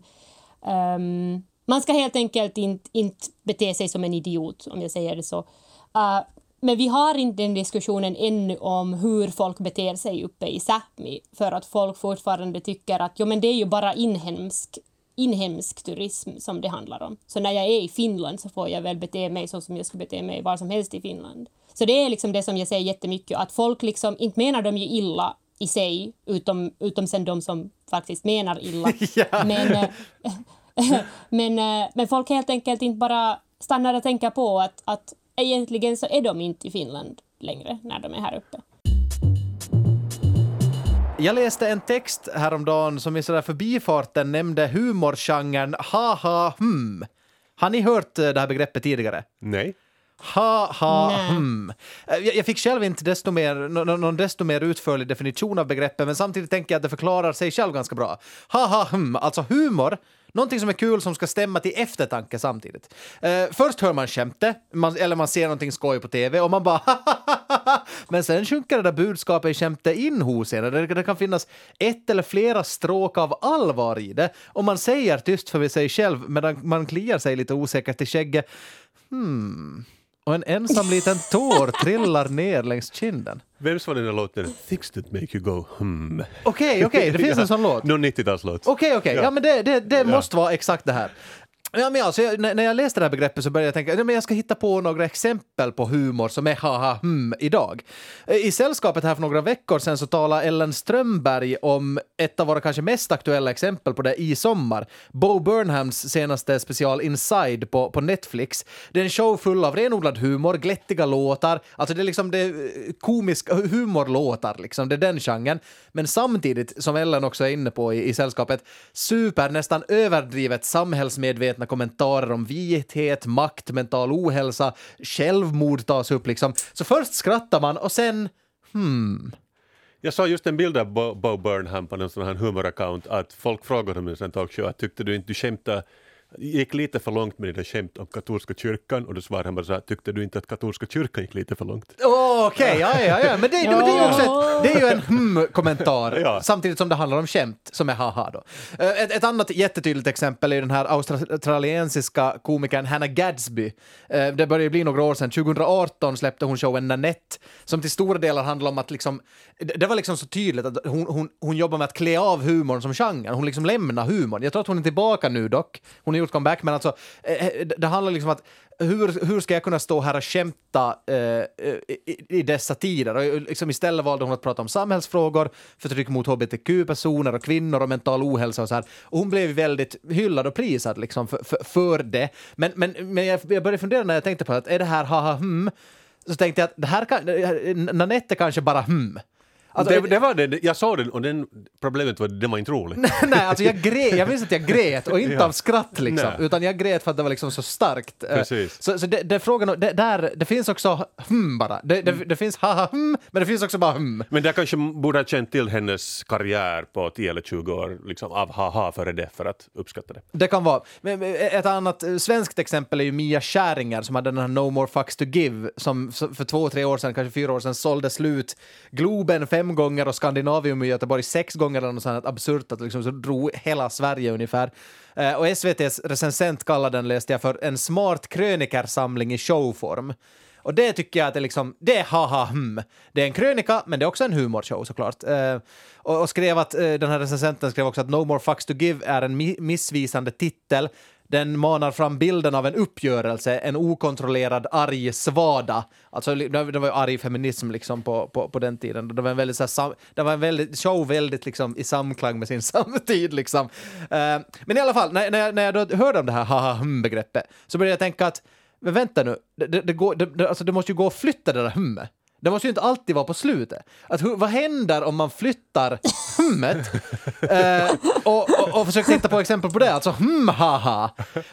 um, man ska helt enkelt inte, inte bete sig som en idiot om jag säger det så. Uh, men vi har inte den diskussionen ännu om hur folk beter sig uppe i Sápmi för att folk fortfarande tycker att jo, men det är ju bara inhemsk inhemsk turism som det handlar om. Så när jag är i Finland så får jag väl bete mig så som jag skulle bete mig var som helst i Finland. Så det är liksom det som jag säger jättemycket, att folk liksom, inte menar de ju illa i sig, utom, utom sen de som faktiskt menar illa. men, eh, men, eh, men folk helt enkelt inte bara stannar och tänker på att, att egentligen så är de inte i Finland längre när de är här uppe. Jag läste en text häromdagen som i sådär förbifarten nämnde humorgenren ha-ha hm. Har ni hört eh, det här begreppet tidigare? Nej. Ha, ha, hm. Jag fick själv inte desto mer, någon desto mer utförlig definition av begreppet men samtidigt tänker jag att det förklarar sig själv ganska bra. Ha, ha, hm. Alltså humor Någonting som är kul som ska stämma till eftertanke samtidigt. Uh, först hör man skämtet, man, eller man ser någonting skoj på tv och man bara Men sen sjunker det där budskapet i skämtet in hos en. Det, det kan finnas ett eller flera stråk av allvar i det och man säger tyst för sig själv medan man kliar sig lite osäkert i skägget. Hmm. Och en ensam liten tår trillar ner längs kinden. Vems var den där låten? Things that make you go hmm. Okej, okay, okej, okay, det finns en sån låt. Någon 90-talslåt. Okej, okay, okej, ja. ja. men det, det, det ja. måste vara exakt det här. Ja, men alltså, jag, när jag läste det här begreppet så började jag tänka att jag ska hitta på några exempel på humor som är haha hm idag. Eh, I sällskapet här för några veckor sedan så talade Ellen Strömberg om ett av våra kanske mest aktuella exempel på det i sommar. Bo Burnhams senaste special Inside på, på Netflix. Det är en show full av renodlad humor, glättiga låtar, alltså det är liksom det eh, komiska humorlåtar liksom, det är den genren. Men samtidigt, som Ellen också är inne på i, i sällskapet, super, nästan överdrivet samhällsmedvetna medvetna kommentarer om vithet, makt, mental ohälsa, självmord tas upp liksom. Så först skrattar man och sen hmm. Jag såg just en bild av Bo, Bo Burnham på någon sån här humoraccount att folk frågade honom i en talkshow att tyckte du inte du skämtade gick lite för långt med det där skämt om katolska kyrkan och då svarade han bara så här, tyckte du inte att katolska kyrkan gick lite för långt? Åh, Okej, ja, ja, ja, men det, det, det, är ju också ett, det är ju en hmm-kommentar, Ja. samtidigt som det handlar om skämt, som är haha då. Eh, Ett, ett annat jättetydligt exempel är den här australiensiska komikern Hannah Gadsby. Eh, Det börjar bli några år sedan, 2018 släppte hon showen Nanette, som till stora delar handlar om att liksom, det var liksom så tydligt att hon, hon, hon jobbar med att klä av humorn som genre, hon liksom lämnar humorn. Jag tror att hon är tillbaka nu dock, hon har gjort comeback, men alltså eh, eh det- handlar liksom om att hur, hur ska jag kunna stå här och skämta eh, eh i, i dessa tider? Och eh, liksom istället valde hon att prata om samhällsfrågor, förtryck mot hbtq-personer och kvinnor och mental ohälsa och så här. Och hon blev väldigt hyllad och prisad liksom för, för, för det. Men, men, men jag, jag började fundera när jag tänkte på att är det här haha hmm? Så tänkte jag att det här kan, Nanette är kanske bara hmm. Alltså, det, det var det, jag såg den och den, problemet var att den var inte rolig. Nej, alltså jag grät, jag minns att jag grät och inte Ja. av skratt liksom, Nej. utan jag grät för att det var liksom så starkt. Eh, Precis. Så, så det, det frågan, det, där, det finns också hmm bara. Det, det, det finns haha hmm, men det finns också bara hmm. Men jag kanske borde ha känt till hennes karriär på 10 eller 20 år liksom, av haha före det för att uppskatta det. Det kan vara. Men, men ett annat eh, svenskt exempel är ju Mia Skäringer som hade den här No More Fucks To Give som för två, tre år sedan, kanske fyra år sedan, sålde slut Globen fem gånger och Skandinavium i Göteborg sex gånger eller något sånt absurt att liksom så drog hela Sverige ungefär. Eh, och SVTs recensent kallade den, läste jag, för en smart krönikersamling i showform. Och det tycker jag att det, liksom, det är haha hm. Det är en krönika, men det är också en humorshow såklart. Eh, och, och skrev att, eh, den här recensenten skrev också att No More Fucks To Give är en mi- missvisande titel. Den manar fram bilden av en uppgörelse, en okontrollerad arg svada. Alltså, det var ju arg feminism liksom på, på, på den tiden. Det var en väldigt, så här, sam, det var en väldigt, show väldigt liksom, i samklang med sin samtid. Liksom. Uh, men i alla fall, när, när, jag, när jag då hörde om det här haha hm-begreppet så började jag tänka att men vänta nu, det, det, det, går, det, det, alltså det måste ju gå att flytta det där hummet. Det måste ju inte alltid vara på slutet. Att, hu- vad händer om man flyttar hummet? eh, och, och, och försöker titta på exempel på det, alltså hmm, haha.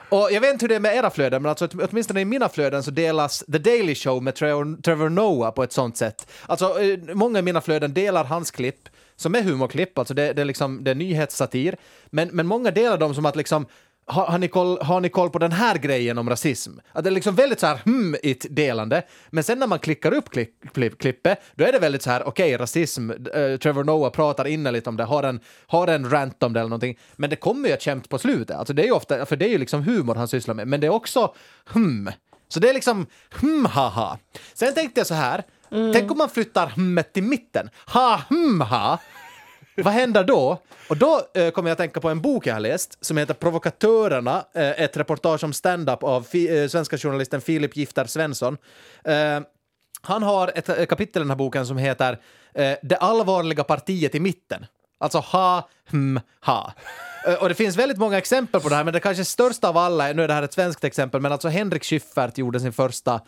Och jag vet inte hur det är med era flöden, men alltså, åt- åtminstone i mina flöden så delas The Daily Show med Trevor, Trevor Noah på ett sånt sätt. Alltså, eh, många i mina flöden delar hans klipp som är humorklipp, alltså det, det, är liksom, det är nyhetssatir, men, men många delar dem som att liksom har, har, ni koll, har ni koll på den här grejen om rasism? Att det är liksom väldigt så här hmm delande, men sen när man klickar upp klipp, klipp, klippet, då är det väldigt så här okej, rasism, eh, Trevor Noah pratar innerligt om det, har en, har en rant om det eller någonting, men det kommer ju ett skämt på slutet, alltså det är ju ofta, för det är ju liksom humor han sysslar med, men det är också hmm. Så det är liksom hmm haha. Sen tänkte jag så här, tänk om man flyttar hmmet till mitten, ha hmm ha. Vad händer då? Och då eh, kommer jag att tänka på en bok jag har läst som heter Provokatörerna, eh, ett reportage om stand-up av fi- eh, svenska journalisten Filip Gifter Svensson. Eh, han har ett eh, kapitel i den här boken som heter eh, Det allvarliga partiet i mitten. Alltså ha, hm, ha. Eh, och det finns väldigt många exempel på det här, men det kanske största av alla, nu är det här ett svenskt exempel, men alltså Henrik Schyffert gjorde sin första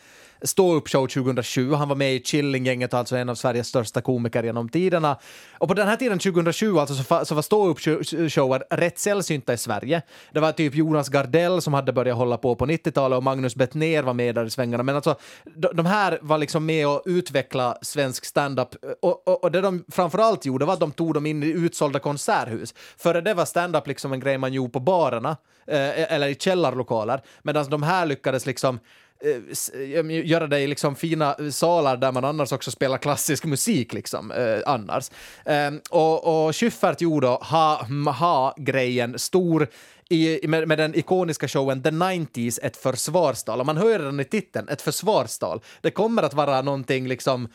stå-upp-show 2007. Han var med i Killinggänget alltså en av Sveriges största komiker genom tiderna. Och på den här tiden, 2007, alltså så, så var stå-upp-shower rätt sällsynta i Sverige. Det var typ Jonas Gardell som hade börjat hålla på på 90-talet och Magnus Bettner var med där i svängarna. Men alltså, de, de här var liksom med och utveckla svensk standup Och, och, och det de framförallt gjorde var att de tog dem in i utsålda konserthus. Före det var standup liksom en grej man gjorde på barerna, eh, eller i källarlokaler. Medan de här lyckades liksom Eh, eh, göra det i liksom fina eh, salar där man annars också spelar klassisk musik liksom, eh, annars. Eh, och, och Schyffert gjorde då ha-ha-grejen stor i, med, med den ikoniska showen The 90s, ett försvarstal. Och man hör redan i titeln, ett försvarstal. Det kommer att vara någonting liksom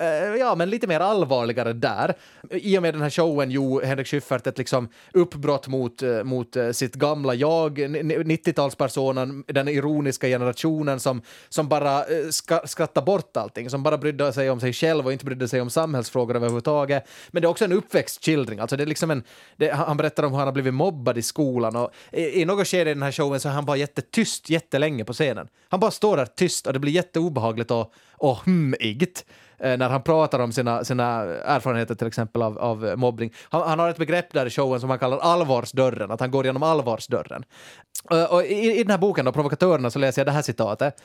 Eh, ja, men lite mer allvarligare där. I och med den här showen gjorde Henrik Schyffert ett liksom uppbrott mot, eh, mot eh, sitt gamla jag, 90-talspersonen, den ironiska generationen som, som bara ska, skrattar bort allting, som bara brydde sig om sig själv och inte brydde sig om samhällsfrågor överhuvudtaget. Men det är också en uppväxtskildring, alltså det är liksom en, det, han berättar om hur han har blivit mobbad i skolan och i, i något skede i den här showen så är han bara jättetyst jättelänge på scenen. Han bara står där tyst och det blir jätteobehagligt och, och hmigt Eh, när han pratar om sina, sina erfarenheter till exempel av, av mobbning. Han, han har ett begrepp där i showen som han kallar allvarsdörren, att han går genom allvarsdörren. Eh, och i, I den här boken, då, Provokatörerna, så läser jag det här citatet.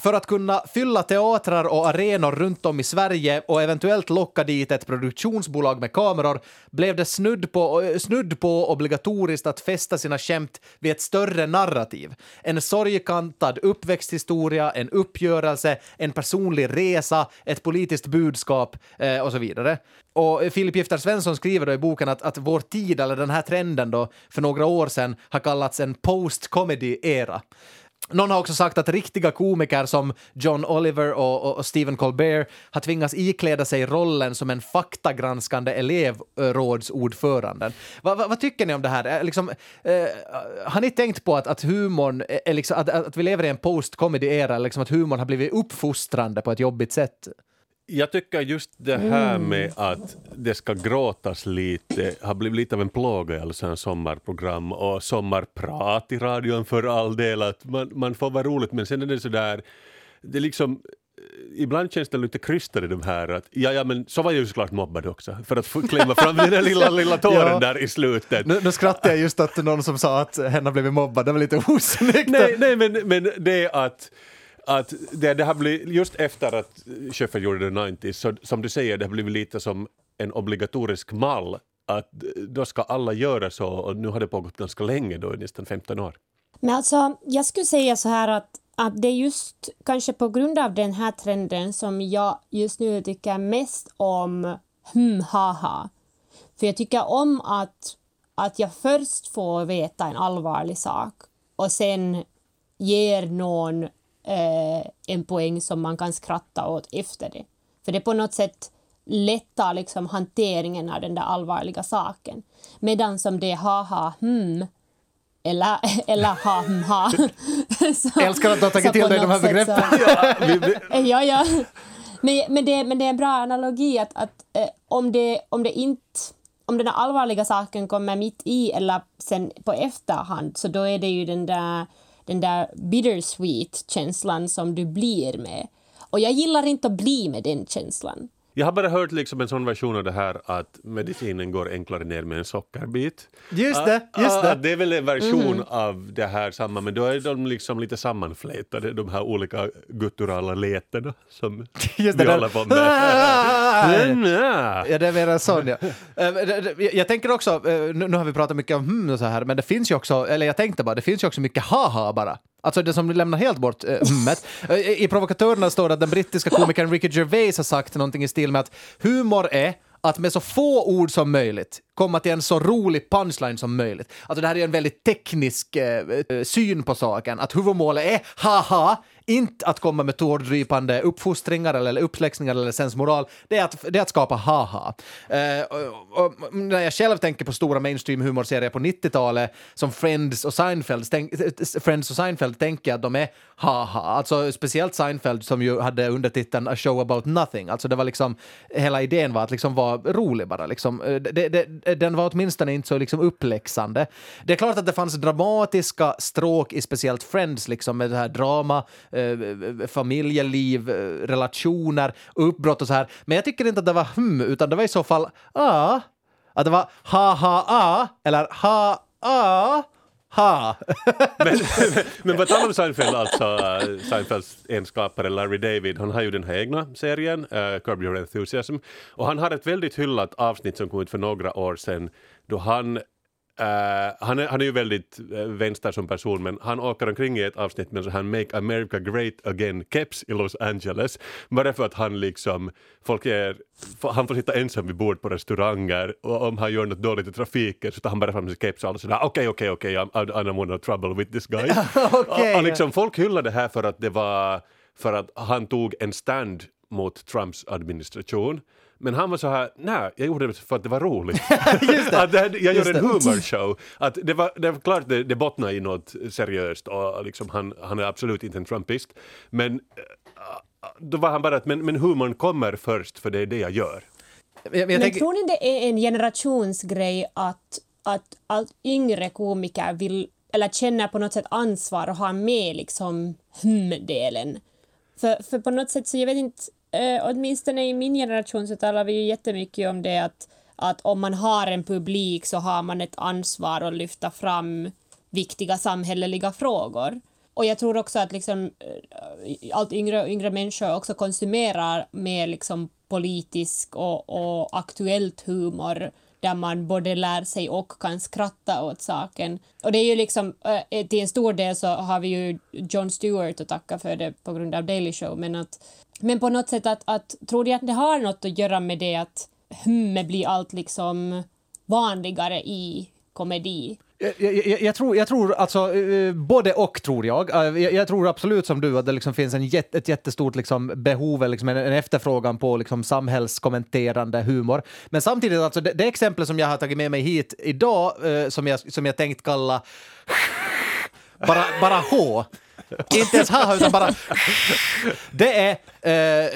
För att kunna fylla teatrar och arenor runt om i Sverige och eventuellt locka dit ett produktionsbolag med kameror blev det snudd på, eh, snudd på obligatoriskt att fästa sina skämt vid ett större narrativ. En sorgkantad uppväxthistoria, en uppgörelse, en personlig resa, ett politiskt budskap eh, och så vidare. Och Filip Gifter Svensson skriver då i boken att, att vår tid, eller den här trenden då, för några år sedan har kallats en post-comedy-era. Någon har också sagt att riktiga komiker som John Oliver och, och, och Stephen Colbert har tvingats ikläda sig rollen som en faktagranskande elevrådsordförande. Va, va, vad tycker ni om det här? Liksom, eh, har ni tänkt på att, att humorn, är liksom, att, att vi lever i en post-comedy-era, liksom att humorn har blivit uppfostrande på ett jobbigt sätt? Jag tycker just det här med att det ska gråtas lite har blivit lite av en plåga i alla sommarprogram och sommarprat i radion för all del. Att man, man får vara roligt men sen är det sådär, det liksom Ibland känns det lite krystat i de här att ja, ja men så var jag ju såklart mobbad också för att klämma fram den där lilla, lilla tåren Ja. där i slutet. Nu, nu skrattar jag just att någon som sa att hen har blivit mobbad, det var lite osnyggt. Nej, nej men, men det är att, att det, det har blivit, just efter att Schöffer gjorde The 90s, så som du säger, det har blivit lite som en obligatorisk mall att då ska alla göra så och nu har det pågått ganska länge, då nästan 15 år. Men alltså, jag skulle säga så här att, att det är just kanske på grund av den här trenden som jag just nu tycker mest om ”hm, haha. För jag tycker om att, att jag först får veta en allvarlig sak och sen ger någon eh, en poäng som man kan skratta åt efter det. För det på något sätt lättar liksom hanteringen av den där allvarliga saken. Medan som det haha hmm eller, eller ha hmm, ha. Så- Älskar att du har tagit till dig de här begreppen. så- Ja, ja. Men, men, det, men det är en bra analogi att, att eh, om, det, om det inte om den där allvarliga saken kommer mitt i eller sen på efterhand så då är det ju den där, den där bittersweet känslan som du blir med. Och jag gillar inte att bli med den känslan. Jag har bara hört liksom en sån version av det här att medicinen går enklare ner med en sockerbit. Just det, Ah, just ah, det. Det är väl en version av det här samma, men då är de liksom lite sammanflätade, de här olika gutturala letena som Just det vi där. håller på med. Ja. Det är mer en sån, ja. Eh, det- det- Jag tänker också, eh, nu nu har vi pratat mycket om hmm och så här, men det finns ju också, eller jag tänkte bara, det finns ju också mycket haha bara. Alltså det som lämnar helt bort eh, hummet. Eh, I provokatörerna står det att den brittiska komikern Ricky Gervais har sagt någonting i stil med att humor är att med så få ord som möjligt komma till en så rolig punchline som möjligt. Alltså det här är en väldigt teknisk eh, eh, syn på saken, att huvudmålet är haha, inte att komma med tårdrypande uppfostringar eller uppläxningar eller sensmoral. Det är att, det är att skapa haha. Eh, och, och, när jag själv tänker på stora mainstream humorserier på 90-talet som Friends och Seinfeld, tänk, eh, Friends och Seinfeld tänker jag att de är haha. Alltså speciellt Seinfeld som ju hade undertiteln A show about nothing. Alltså det var liksom, hela idén var att liksom vara rolig bara. Liksom. Eh, det, det, den var åtminstone inte så liksom uppläxande. Det är klart att det fanns dramatiska stråk i speciellt Friends, liksom med det här drama, eh, familjeliv, eh, relationer, uppbrott och så här. Men jag tycker inte att det var hm, utan det var i så fall ah. Att det var ha ha ah eller ha ah ha. Men, men vad talar om Seinfeld, alltså uh, Seinfelds enskapare Larry David, han har ju den här egna serien, uh, Curb Your Enthusiasm, och han har ett väldigt hyllat avsnitt som kom ut för några år sedan då han Uh, han, är, han är ju väldigt uh, vänster som person men han åker omkring i ett avsnitt med så här Make America Great Again-keps i Los Angeles. Bara för att han liksom, folk är, han får sitta ensam vid bord på restauranger och om han gör något dåligt i trafiken så tar han bara fram sin keps och alla sådär okej okej okej I don't want no trouble with this guy. Okej. och, och liksom, folk hyllar det här för att det var för att han tog en stand mot Trumps administration. Men han var så här, nej, jag gjorde det för att det var roligt. att det, jag Just gjorde en det. humorshow. Att det, var, det var klart det, det bottnar i något seriöst och liksom han, han är absolut inte en trumpist. Men eh, då var han bara att men, men humorn kommer först för det är det jag gör. Jag, jag Men tänker, tror ni det är en generationsgrej att, att allt yngre komiker vill eller känner på något sätt ansvar och har med liksom hmm-delen? För, för på något sätt så jag vet inte, eh, åtminstone i min generation så talar vi ju jättemycket om det att, att om man har en publik så har man ett ansvar att lyfta fram viktiga samhälleliga frågor. Och jag tror också att liksom, eh, allt yngre och yngre människor också konsumerar mer liksom politisk och, och aktuellt humor där man både lär sig och kan skratta åt saken. Och det är ju liksom, eh, eh, till en stor del så har vi ju Jon Stewart att tacka för det på grund av Daily Show, men att men på något sätt att, att tror du att det har något att göra med det att hummet blir allt liksom vanligare i komedi? Jag, jag, jag, tror, jag tror alltså uh, både och tror jag. Uh, jag. jag. tror absolut som du att det liksom finns en jätt, ett jättestort liksom, behov, liksom en, en efterfrågan på liksom, samhällskommenterande humor. Men samtidigt, alltså, det, det exempel som jag har tagit med mig hit idag, uh, som, jag, som jag tänkt kalla bara, bara H, inte ens haha, utan bara... Det är eh,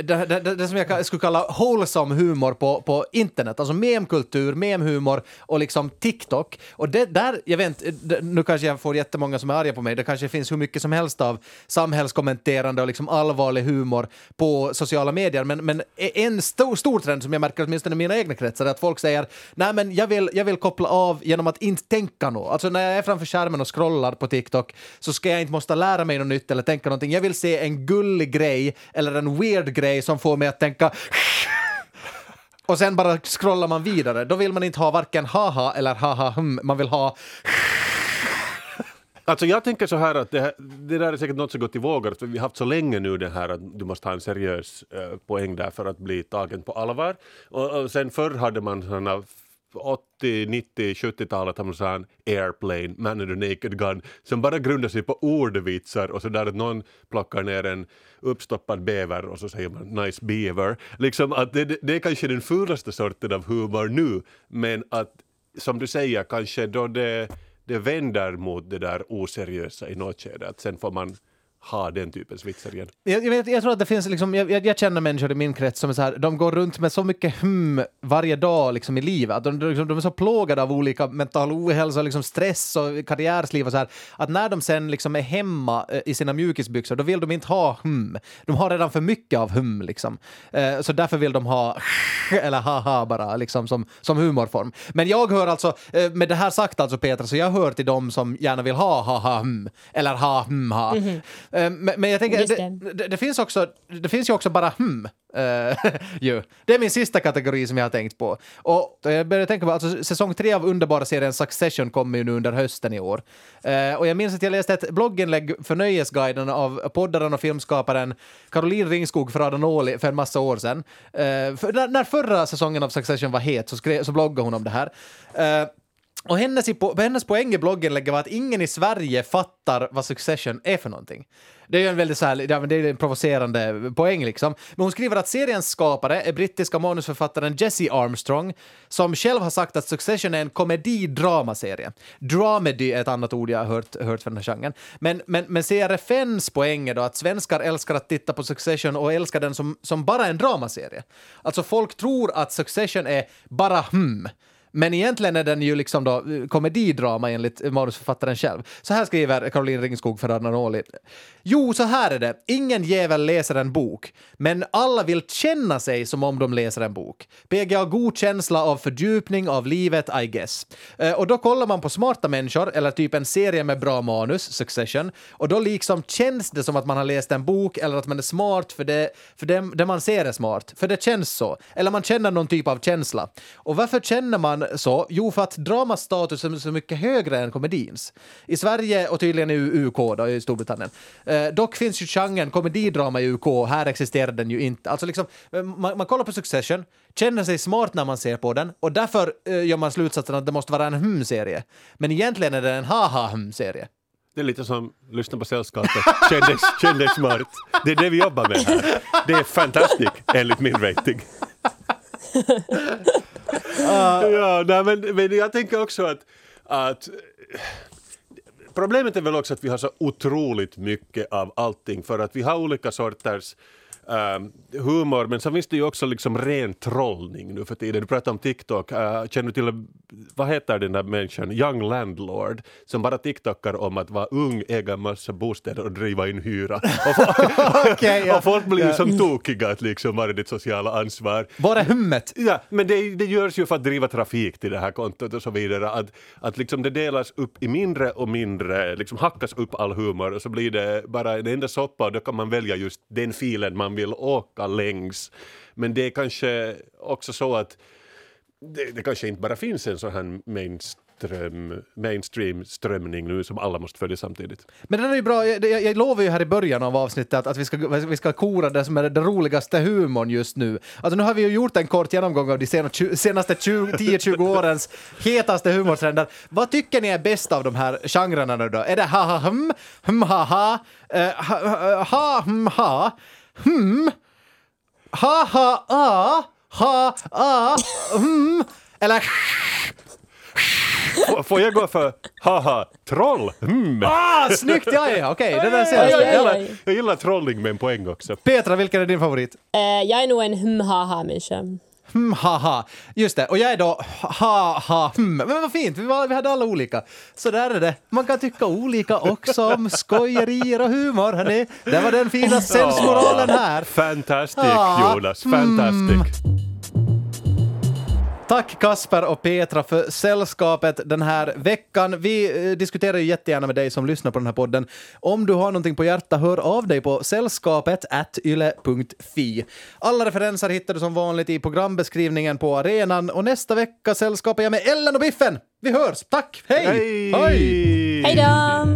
det, det, det, som jag skulle kalla wholesome humor på, på internet, alltså memkultur, memhumor och liksom TikTok. Och det där, jag vet inte, nu kanske jag får jättemånga som är arga på mig, det kanske finns hur mycket som helst av samhällskommenterande och liksom allvarlig humor på sociala medier, men, men e- en stor, stor trend som jag märker åtminstone i mina egna kretsar är att folk säger nej men jag vill, jag vill koppla av genom att inte tänka något. Alltså när jag är framför skärmen och scrollar på TikTok så ska jag inte måste lära mig något nytt eller tänka någonting. Jag vill se en gullig grej eller en weird grej som får mig att tänka och sen bara scrollar man vidare. Då vill man inte ha varken haha eller haha hum. Man vill ha Alltså jag tänker så här att det, det där är säkert något som gått i vågor, för vi har haft så länge nu det här att du måste ha en seriös eh, poäng där för att bli tagen på allvar. Och, och sen förr hade man sådana 80, 90, 70-talet har man sån airplane, man in the naked gun, som bara grundar sig på ordvitsar och så där att någon plockar ner en uppstoppad bäver och så säger man nice beaver. Liksom att det, det är kanske den fulaste sorten av humor nu, men att som du säger, kanske då det, det vänder mot det där oseriösa i något skede, att sen får man ha den typens vitsar igen. Jag, jag, vet, jag tror att det finns, liksom, jag, jag, känner människor i min krets som är så här, de går runt med så mycket hum varje dag liksom, i livet. De, de, de är så plågade av olika mental ohälsa, liksom stress och karriärsliv och så här, att när de sen liksom är hemma eh, i sina mjukisbyxor, då vill de inte ha hum. De har redan för mycket av hum liksom. Eh, så därför vill de ha eller haha bara liksom som, som humorform. Men jag hör alltså, eh, med det här sagt alltså Petra, så jag hör till dem som gärna vill ha haha hum eller ha hum ha. Mm -hmm. Eh, men, men, jag tänker, det, det, det, finns också, det finns ju också bara hmm. Uh, ju. Det är min sista kategori som jag har tänkt på. Och jag började tänka på, alltså, säsong tre av underbara serien Succession kommer ju nu under hösten i år. Uh, och jag minns att jag läste ett blogginlägg för Nöjesguiden av poddaren och filmskaparen Caroline Ringskog Fradanoli för en massa år sedan. För när, när, förra säsongen av Succession var het så, skrev, så bloggade hon om det här. Och hennes, hennes poäng i bloggen lägger var att ingen i Sverige fattar vad Succession är för någonting. Det är ju en väldigt så här, det är en provocerande poäng liksom. Men hon skriver att seriens skapare är brittiska manusförfattaren Jesse Armstrong som själv har sagt att Succession är en komedi-dramaserie. Dramedy är ett annat ord jag har hört, hört för den här genren. Men, men, men CRFNs poäng är då att svenskar älskar att titta på Succession och älskar den som, som bara en dramaserie. Alltså folk tror att Succession är bara hmm men egentligen är den ju liksom då eh, komedidrama enligt manusförfattaren själv. Så här skriver Caroline Ringskog för Arnoli. Jo, så här är det. Ingen jävel läser en bok, men alla vill känna sig som om de läser en bok. PGA god känsla av fördjupning av livet, I guess. Eh, och då kollar man på smarta människor, eller typ en serie med bra manus, Succession, och då liksom känns det som att man har läst en bok eller att man är smart för det, för det, det man ser är smart, för det känns så. Eller man känner någon typ av känsla. Och varför känner man så? Jo, för att dramas status är så mycket högre än komedins. I Sverige och tydligen i UK, då, i Storbritannien. Eh, dock finns ju genren komedidrama i UK, här existerar den ju inte. Alltså liksom, eh, man, man kollar på Succession, känner sig smart när man ser på den och därför eh, gör man slutsatsen att det måste vara en hum-serie. Men egentligen är det en ha-ha-hum-serie. Det är lite som lyssna på Sällskapet, känn dig smart. Det är det vi jobbar med här. Det är fantastiskt enligt min rating. ja, nej, men, men jag tänker också att, att Problemet är väl också att vi har så otroligt mycket av allting för att vi har olika sorters ehm, humor, men så finns det ju också liksom ren trollning nu för tiden. Du pratar om TikTok, uh, känner du till, vad heter den där människan, Young Landlord, som bara TikTokar om att vara ung, äga massa bostäder och driva in hyra. Och, Okej, ja. och folk blir ju Ja. som tokiga att liksom, vad är ditt sociala ansvar? Bara hummet. Ja, men det, det görs ju för att driva trafik till det här kontot och så vidare. Att, att liksom det delas upp i mindre och mindre, liksom hackas upp all humor och så blir det bara en enda soppa och då kan man välja just den filen man vill åka längs. Men det är kanske också så att det, det kanske inte bara finns en sån här mainstream, mainstream strömning nu som alla måste följa samtidigt. Men den är ju bra. Jag, jag, jag lovar ju här i början av avsnittet att, att vi, ska, vi ska kora det som är den roligaste humorn just nu. Alltså nu har vi ju gjort en kort genomgång av de senaste, senaste 10-20 årens hetaste humortrender. Vad tycker ni är bäst av de här genrerna nu då? Är det ha ha hum, hum ha ha, ha, ha, ha hum ha, hum, ha ha a, ha a, hum, eller Får- jag gå för haha, troll? Mm. ah, snyggt, ja ja, okej, det där ser Jag, jag. Gillar, jag gillar trolling med en poäng också. Petra, vilken är din favorit? Eh, jag är nog en hum-ha-ha-människa. Hmm, haha. Just det, och jag är då ha, ha, hmm. Men vad fint, vi, var, vi hade alla olika. Så där är det. Man kan tycka olika också om skojerier och humor, hörni. Det var den fina sensmoralen här. Fantastic Ah, Jonas, fantastic. Tack Kasper och Petra för sällskapet den här veckan. Vi eh, diskuterar ju jättegärna med dig som lyssnar på den här podden. Om du har någonting på hjärta, hör av dig på sällskapet at yle.fi. Alla referenser hittar du som vanligt i programbeskrivningen på arenan och nästa vecka sällskapar jag med Ellen och Biffen. Vi hörs! Tack! Hej! Hej! Hej då!